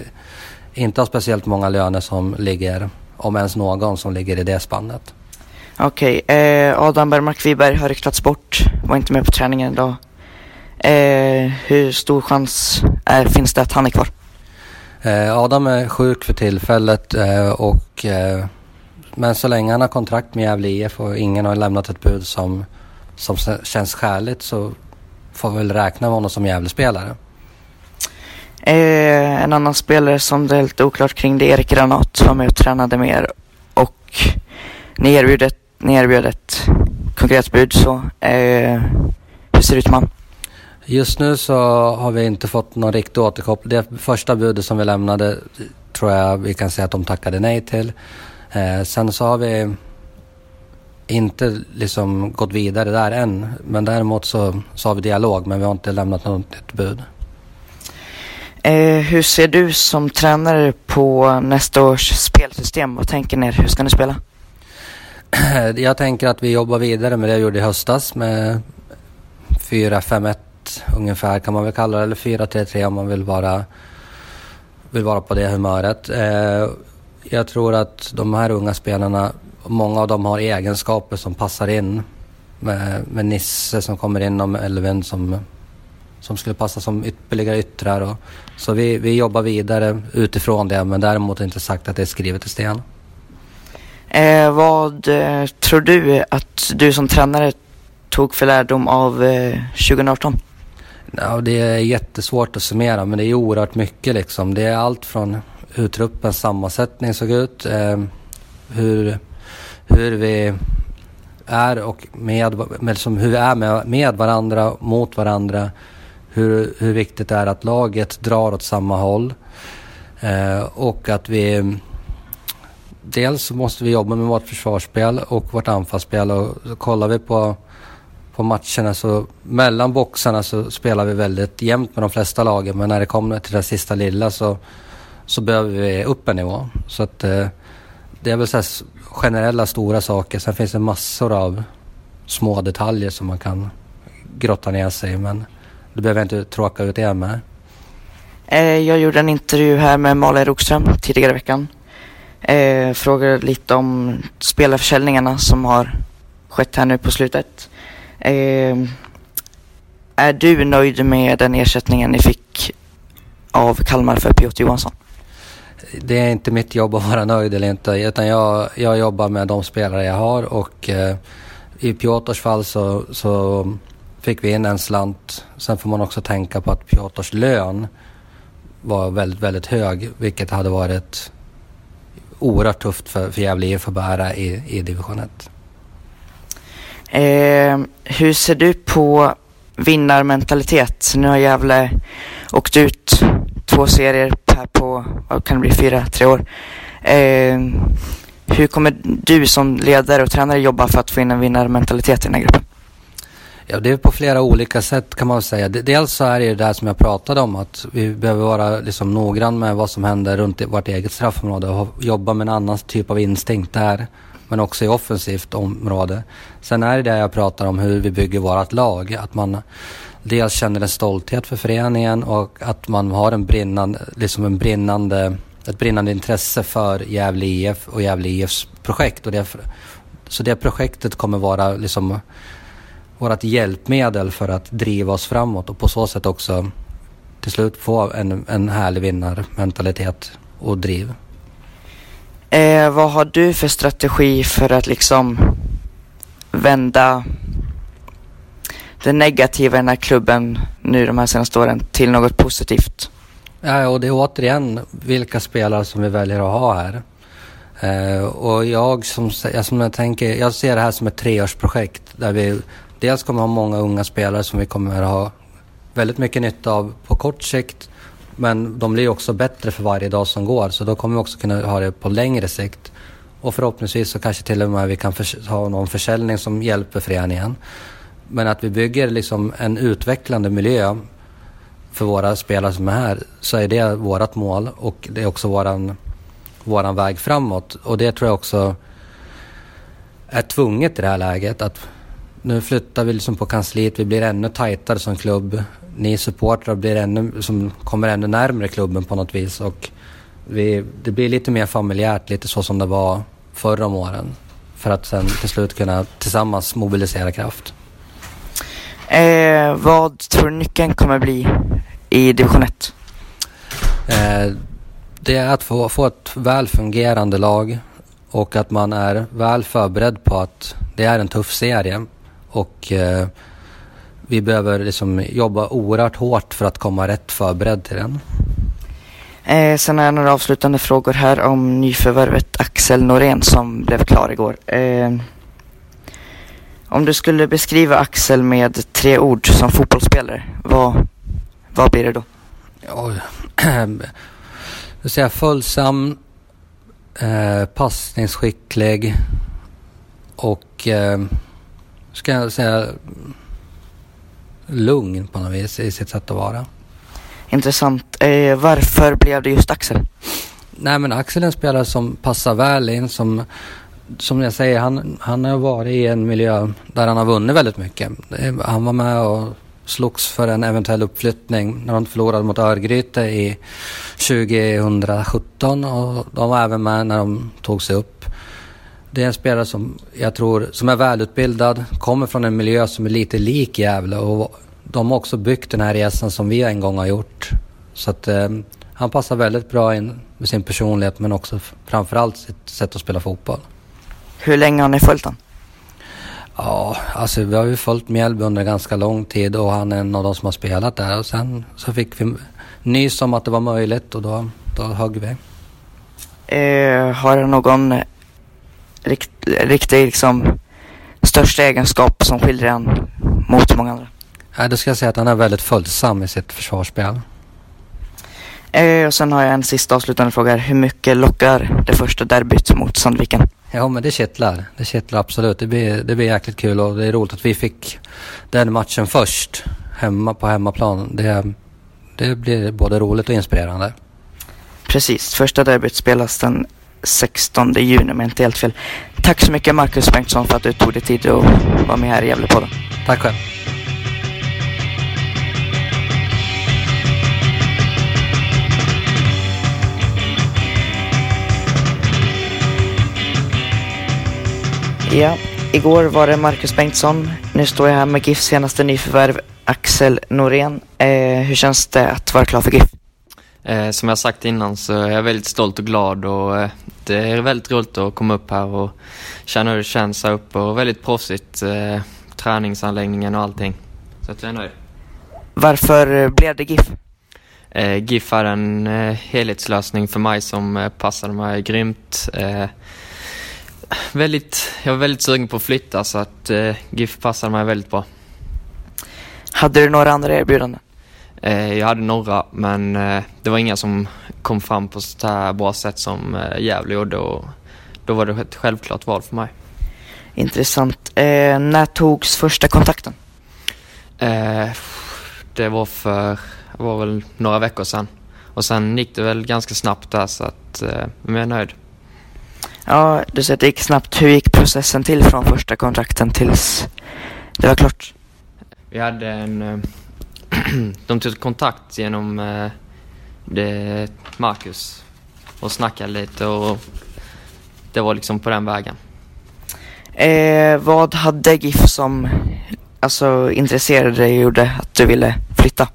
inte ha speciellt många löner som ligger, om ens någon, som ligger i det spannet. Okej, okay, eh, Adam Bergmark Wiberg har ryktats bort, var inte med på träningen idag. Eh, hur stor chans är, finns det att han är kvar? Eh, Adam är sjuk för tillfället eh, och eh, men så länge han har kontrakt med Gävle IF och ingen har lämnat ett bud som, som känns skäligt så får vi väl räkna med honom som Gävlespelare. Eh, en annan spelare som det är lite oklart kring det är Erik Granat som och tränade med er och ni erbjöd ett ni erbjöd ett konkret bud så eh, hur ser det ut med han? Just nu så har vi inte fått någon riktig återkoppling. Det första budet som vi lämnade tror jag vi kan säga att de tackade nej till. Eh, sen så har vi inte liksom gått vidare där än. Men däremot så, så har vi dialog men vi har inte lämnat något bud. Eh, hur ser du som tränare på nästa års spelsystem? Vad tänker ni? Hur ska ni spela? Jag tänker att vi jobbar vidare med det jag gjorde i höstas med 4-5-1 ungefär kan man väl kalla det, eller 4-3-3 om man vill vara, vill vara på det humöret. Eh, jag tror att de här unga spelarna, många av dem har egenskaper som passar in med, med Nisse som kommer in och med Elvin som, som skulle passa som ytterligare yttrar. Och, så vi, vi jobbar vidare utifrån det men däremot inte sagt att det är skrivet i sten. Eh, vad eh, tror du att du som tränare tog för lärdom av eh, 2018? Ja, det är jättesvårt att summera men det är oerhört mycket liksom. Det är allt från hur truppens sammansättning såg ut, eh, hur, hur vi är och med, med som liksom hur vi är med, med varandra, mot varandra. Hur, hur viktigt det är att laget drar åt samma håll. Eh, och att vi dels måste vi jobba med vårt försvarsspel och vårt anfallsspel och kollar vi på, på matcherna så mellan boxarna så spelar vi väldigt jämnt med de flesta lagen men när det kommer till det sista lilla så, så behöver vi upp en nivå. Så att eh, det är väl så generella stora saker. Sen finns det massor av små detaljer som man kan grotta ner sig i men det behöver jag inte tråka ut er med. Eh, jag gjorde en intervju här med Malin Rokström tidigare i veckan. Eh, frågade lite om spelarförsäljningarna som har skett här nu på slutet. Eh, är du nöjd med den ersättningen ni fick av Kalmar för Piotr Johansson? Det är inte mitt jobb att vara nöjd eller inte utan jag, jag jobbar med de spelare jag har och eh, i Piotrs fall så, så fick vi in en slant. Sen får man också tänka på att Piotrs lön var väldigt, väldigt hög vilket hade varit oerhört tufft för, för Gävle IF att bära i, i division 1. Eh, hur ser du på vinnarmentalitet? Nu har Gävle åkt ut två serier här på, vad kan det bli, fyra, tre år. Eh, hur kommer du som ledare och tränare jobba för att få in en vinnarmentalitet i den här gruppen? Ja, det är på flera olika sätt kan man säga. Dels så är det ju det här som jag pratade om att vi behöver vara liksom noggrann med vad som händer runt vårt eget straffområde och jobba med en annan typ av instinkt där. Men också i offensivt område. Sen är det det jag pratar om hur vi bygger vårt lag. Att man dels känner en stolthet för föreningen och att man har en brinnande, liksom en brinnande, ett brinnande intresse för Gävle IF och Gävle IFs projekt. Och det, så det projektet kommer vara liksom vårt hjälpmedel för att driva oss framåt och på så sätt också till slut få en, en härlig vinnarmentalitet och driv. Eh, vad har du för strategi för att liksom vända det negativa i den här klubben nu de här senaste åren till något positivt? Ja, och det är återigen vilka spelare som vi väljer att ha här. Eh, och jag som, jag som jag tänker, jag ser det här som ett treårsprojekt där vi dels kommer vi ha många unga spelare som vi kommer ha väldigt mycket nytta av på kort sikt. Men de blir också bättre för varje dag som går så då kommer vi också kunna ha det på längre sikt. Och förhoppningsvis så kanske till och med vi kan ha någon försäljning som hjälper föreningen. Men att vi bygger liksom en utvecklande miljö för våra spelare som är här så är det vårt mål och det är också våran, våran väg framåt. Och det tror jag också är tvunget i det här läget att nu flyttar vi liksom på kansliet, vi blir ännu tajtare som klubb. Ni supportrar blir ännu, som kommer ännu närmare klubben på något vis och vi, det blir lite mer familjärt, lite så som det var förra om åren. För att sen till slut kunna tillsammans mobilisera kraft. Eh, vad tror du nyckeln kommer bli i division 1? Eh, det är att få, få ett väl fungerande lag och att man är väl förberedd på att det är en tuff serie och eh, vi behöver liksom jobba oerhört hårt för att komma rätt förberedd till den. Eh, sen har jag några avslutande frågor här om nyförvärvet Axel Norén som blev klar igår. Eh, om du skulle beskriva Axel med tre ord som fotbollsspelare, vad, vad blir det då? Ja, jag säga följsam, eh, passningsskicklig och eh, ska jag säga, lugn på något vis i sitt sätt att vara. Intressant. Eh, varför blev det just Axel? Nej men Axel är en spelare som passar väl in som som jag säger, han, han har varit i en miljö där han har vunnit väldigt mycket. Han var med och slogs för en eventuell uppflyttning när de förlorade mot Örgryte i 2017 och de var även med när de tog sig upp. Det är en spelare som jag tror, som är välutbildad, kommer från en miljö som är lite lik Gävle och de har också byggt den här resan som vi en gång har gjort. Så att eh, han passar väldigt bra in med sin personlighet men också framförallt sitt sätt att spela fotboll. Hur länge har ni följt honom? Ja, alltså vi har ju följt Mjällby under ganska lång tid och han är en av de som har spelat där och sen så fick vi nys om att det var möjligt och då, då högg vi. Eh, har han någon rikt, riktig liksom största egenskap som skiljer han mot många andra? Ja, då ska jag säga att han är väldigt följsam i sitt försvarsspel. Eh, och sen har jag en sista avslutande fråga. Hur mycket lockar det första derbyt mot Sandviken? Ja men det kittlar. Det kittlar absolut. Det blir, det blir jäkligt kul och det är roligt att vi fick den matchen först. Hemma på hemmaplan. Det, det blir både roligt och inspirerande. Precis. Första derbyt spelas den 16 juni om jag inte helt fel. Tack så mycket Marcus Bengtsson för att du tog dig tid att vara med här i Gävlepodden. Tack själv. Ja, igår var det Marcus Bengtsson. Nu står jag här med GIFs senaste nyförvärv Axel Norén. Eh, hur känns det att vara klar för GIF? Eh, som jag sagt innan så är jag väldigt stolt och glad och eh, det är väldigt roligt att komma upp här och känna hur det känns här uppe och väldigt proffsigt. Eh, träningsanläggningen och allting. Så att jag är nöjd. Varför blev det GIF? Eh, GIF är en eh, helhetslösning för mig som eh, passade mig grymt. Eh, väldigt, jag var väldigt sugen på att flytta så att eh, GIF passade mig väldigt bra. Hade du några andra erbjudanden? Eh, jag hade några men eh, det var inga som kom fram på så här bra sätt som eh, Gävle gjorde och då var det ett självklart val för mig. Intressant. Eh, när togs första kontakten? Eh, det var för, var väl några veckor sedan. Och sen gick det väl ganska snabbt där så att, eh, jag är nöjd. Ja, du säger att det gick snabbt. Hur gick processen till från första kontrakten tills det var klart? Vi hade en... de tog kontakt genom eh, det, Marcus och snackade lite och det var liksom på den vägen. Eh, vad hade GIF som alltså, intresserade dig och gjorde att du ville flytta?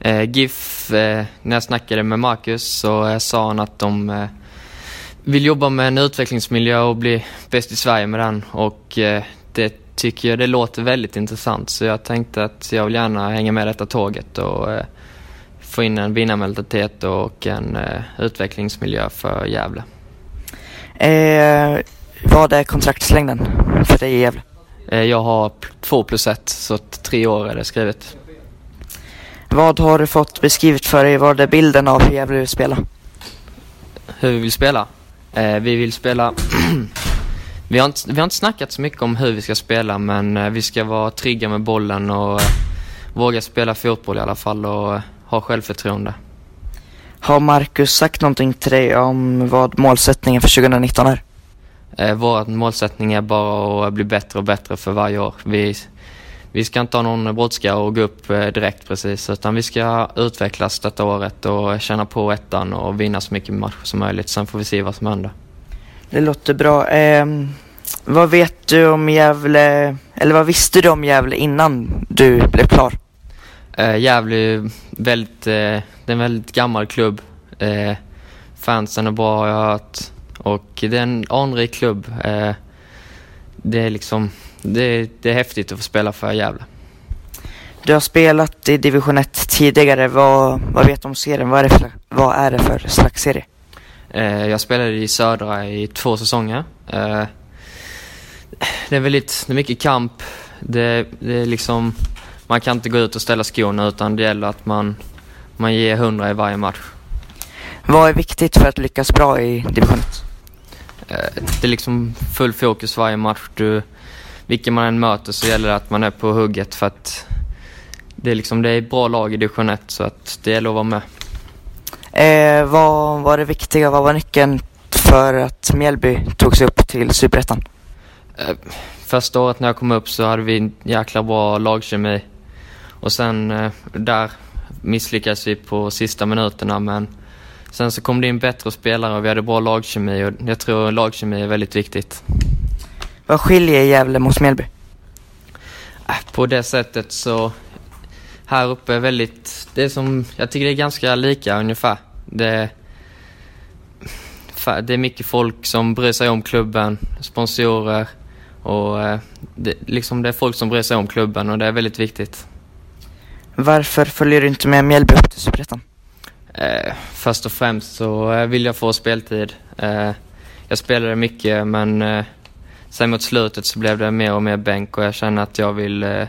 Eh, GIF, eh, när jag snackade med Marcus så eh, sa han att de eh, vill jobba med en utvecklingsmiljö och bli bäst i Sverige med den och eh, det tycker jag det låter väldigt intressant så jag tänkte att jag vill gärna hänga med detta tåget och eh, få in en vinnarmentalitet och en eh, utvecklingsmiljö för Gävle. Eh, vad är kontraktslängden för dig i Gävle? Eh, jag har två plus ett så tre år är det skrivet. Vad har du fått beskrivet för dig? Vad är bilden av hur Gävle vill spela? Hur vi vill spela? Eh, vi vill spela... vi, har inte, vi har inte snackat så mycket om hur vi ska spela men eh, vi ska vara trygga med bollen och eh, våga spela fotboll i alla fall och eh, ha självförtroende. Har Marcus sagt någonting till dig om vad målsättningen för 2019 är? Eh, vår målsättning är bara att bli bättre och bättre för varje år. Vi, vi ska inte ha någon brådska och gå upp direkt precis utan vi ska utvecklas detta året och känna på ettan och vinna så mycket matcher som möjligt. Sen får vi se vad som händer. Det låter bra. Eh, vad vet du om Gävle, eller vad visste du om Gävle innan du blev klar? Eh, Gävle är väldigt, eh, är en väldigt gammal klubb. Eh, fansen är bra har jag hört. Och det är en anrik klubb. Eh, det är liksom, det, det är häftigt att få spela för Gävle. Du har spelat i division 1 tidigare. Vad, vad vet du om serien? Vad är, det för, vad är det för slags serie? Eh, jag spelade i Södra i två säsonger. Eh, det är väldigt, det är mycket kamp. Det, det är liksom, man kan inte gå ut och ställa skorna utan det gäller att man, man ger hundra i varje match. Vad är viktigt för att lyckas bra i division 1? Eh, det är liksom full fokus varje match. Du, vilken man än möter så gäller det att man är på hugget för att det är liksom det är bra lag i division 1 så att det gäller att vara med. Eh, vad var det viktiga, vad var nyckeln för att Mjällby tog sig upp till Superettan? Eh, första året när jag kom upp så hade vi en jäkla bra lagkemi. Och sen eh, där misslyckades vi på sista minuterna men sen så kom det in bättre spelare och vi hade bra lagkemi och jag tror lagkemi är väldigt viktigt. Vad skiljer Gävle mot Mjällby? Äh, På det sättet så här uppe är väldigt, det är som, jag tycker det är ganska lika ungefär. Det, det är mycket folk som bryr sig om klubben, sponsorer och eh, det, liksom det är folk som bryr sig om klubben och det är väldigt viktigt. Varför följer du inte med Mjällby upp till Superettan? Eh, först och främst så eh, vill jag få speltid. Eh, jag spelade mycket men eh, sen mot slutet så blev det mer och mer bänk och jag känner att jag vill eh,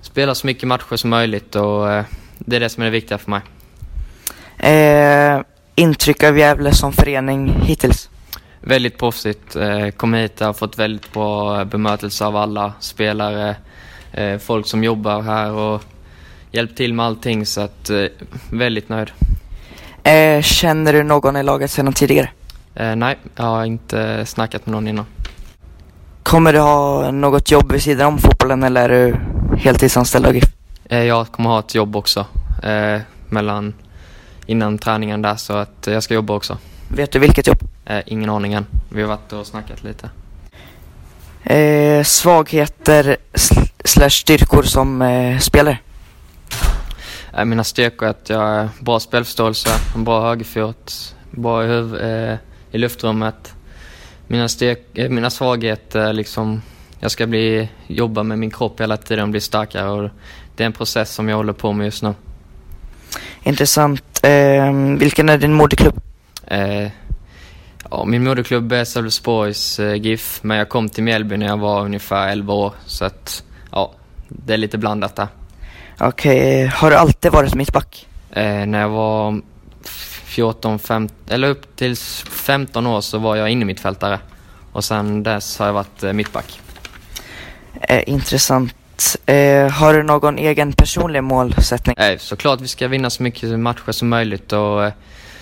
spela så mycket matcher som möjligt och eh, det är det som är det viktiga för mig. Eh, intryck av Gävle som förening hittills? Väldigt proffsigt. Eh, kom hit och har fått väldigt bra bemötelse av alla spelare, eh, folk som jobbar här och hjälpt till med allting så att eh, väldigt nöjd. Eh, känner du någon i laget sedan tidigare? Eh, nej, jag har inte snackat med någon innan. Kommer du ha något jobb vid sidan om fotbollen eller är du heltidsanställd av GIF? Jag kommer ha ett jobb också eh, mellan innan träningen där så att jag ska jobba också. Vet du vilket jobb? Eh, ingen aning än. Vi har varit och snackat lite. Eh, svagheter sl- slash styrkor som eh, spelare? Eh, mina styrkor är att jag har bra spelförståelse, en bra högerfot, bra i, huv- eh, i luftrummet. Mina, styrk, eh, mina svagheter är liksom, jag ska bli, jobba med min kropp hela tiden och bli starkare och det är en process som jag håller på med just nu. Intressant. Eh, vilken är din moderklubb? Eh, ja, min moderklubb är Sölvesborgs eh, GIF, men jag kom till Mjällby när jag var ungefär 11 år så att ja, det är lite blandat där. Okej, har du alltid varit mittback? Eh, när jag var 14, 15, eller upp till 15 år så var jag innermittfältare. Och sen dess har jag varit eh, mittback. Eh, Eh, har du någon egen personlig målsättning? Eh, såklart vi ska vinna så mycket matcher som möjligt och eh,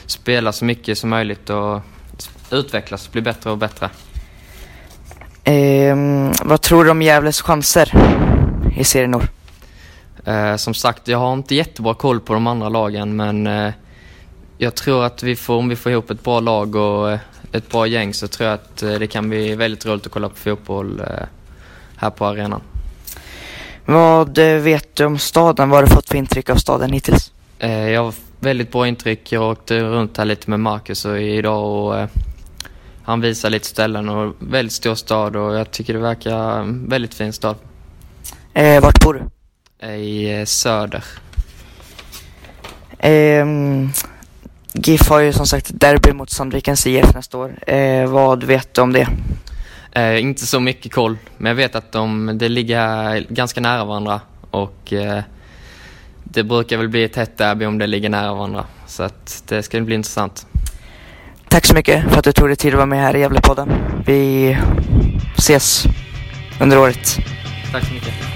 spela så mycket som möjligt och utvecklas, bli bättre och bättre. Eh, vad tror du om Gävles chanser i serien Nord? Eh, som sagt, jag har inte jättebra koll på de andra lagen men eh, jag tror att vi får, om vi får ihop ett bra lag och eh, ett bra gäng så tror jag att det kan bli väldigt roligt att kolla på fotboll här på arenan. Vad eh, vet du om staden? Vad har du fått för intryck av staden hittills? Eh, jag har väldigt bra intryck. Jag åkte runt här lite med Marcus idag och eh, han visar lite ställen och väldigt stor stad och jag tycker det verkar väldigt fin stad. Eh, vart bor du? Eh, I eh, söder. Ehm, GIF har ju som sagt derby mot Sandvikens IF nästa år. Eh, vad vet du om det? Eh, inte så mycket koll, men jag vet att de, det ligger ganska nära varandra och eh, det brukar väl bli ett hett derby om det ligger nära varandra. Så att det ska bli intressant. Tack så mycket för att du tog dig tid att vara med här i Gävlepodden. Vi ses under året. Tack så mycket.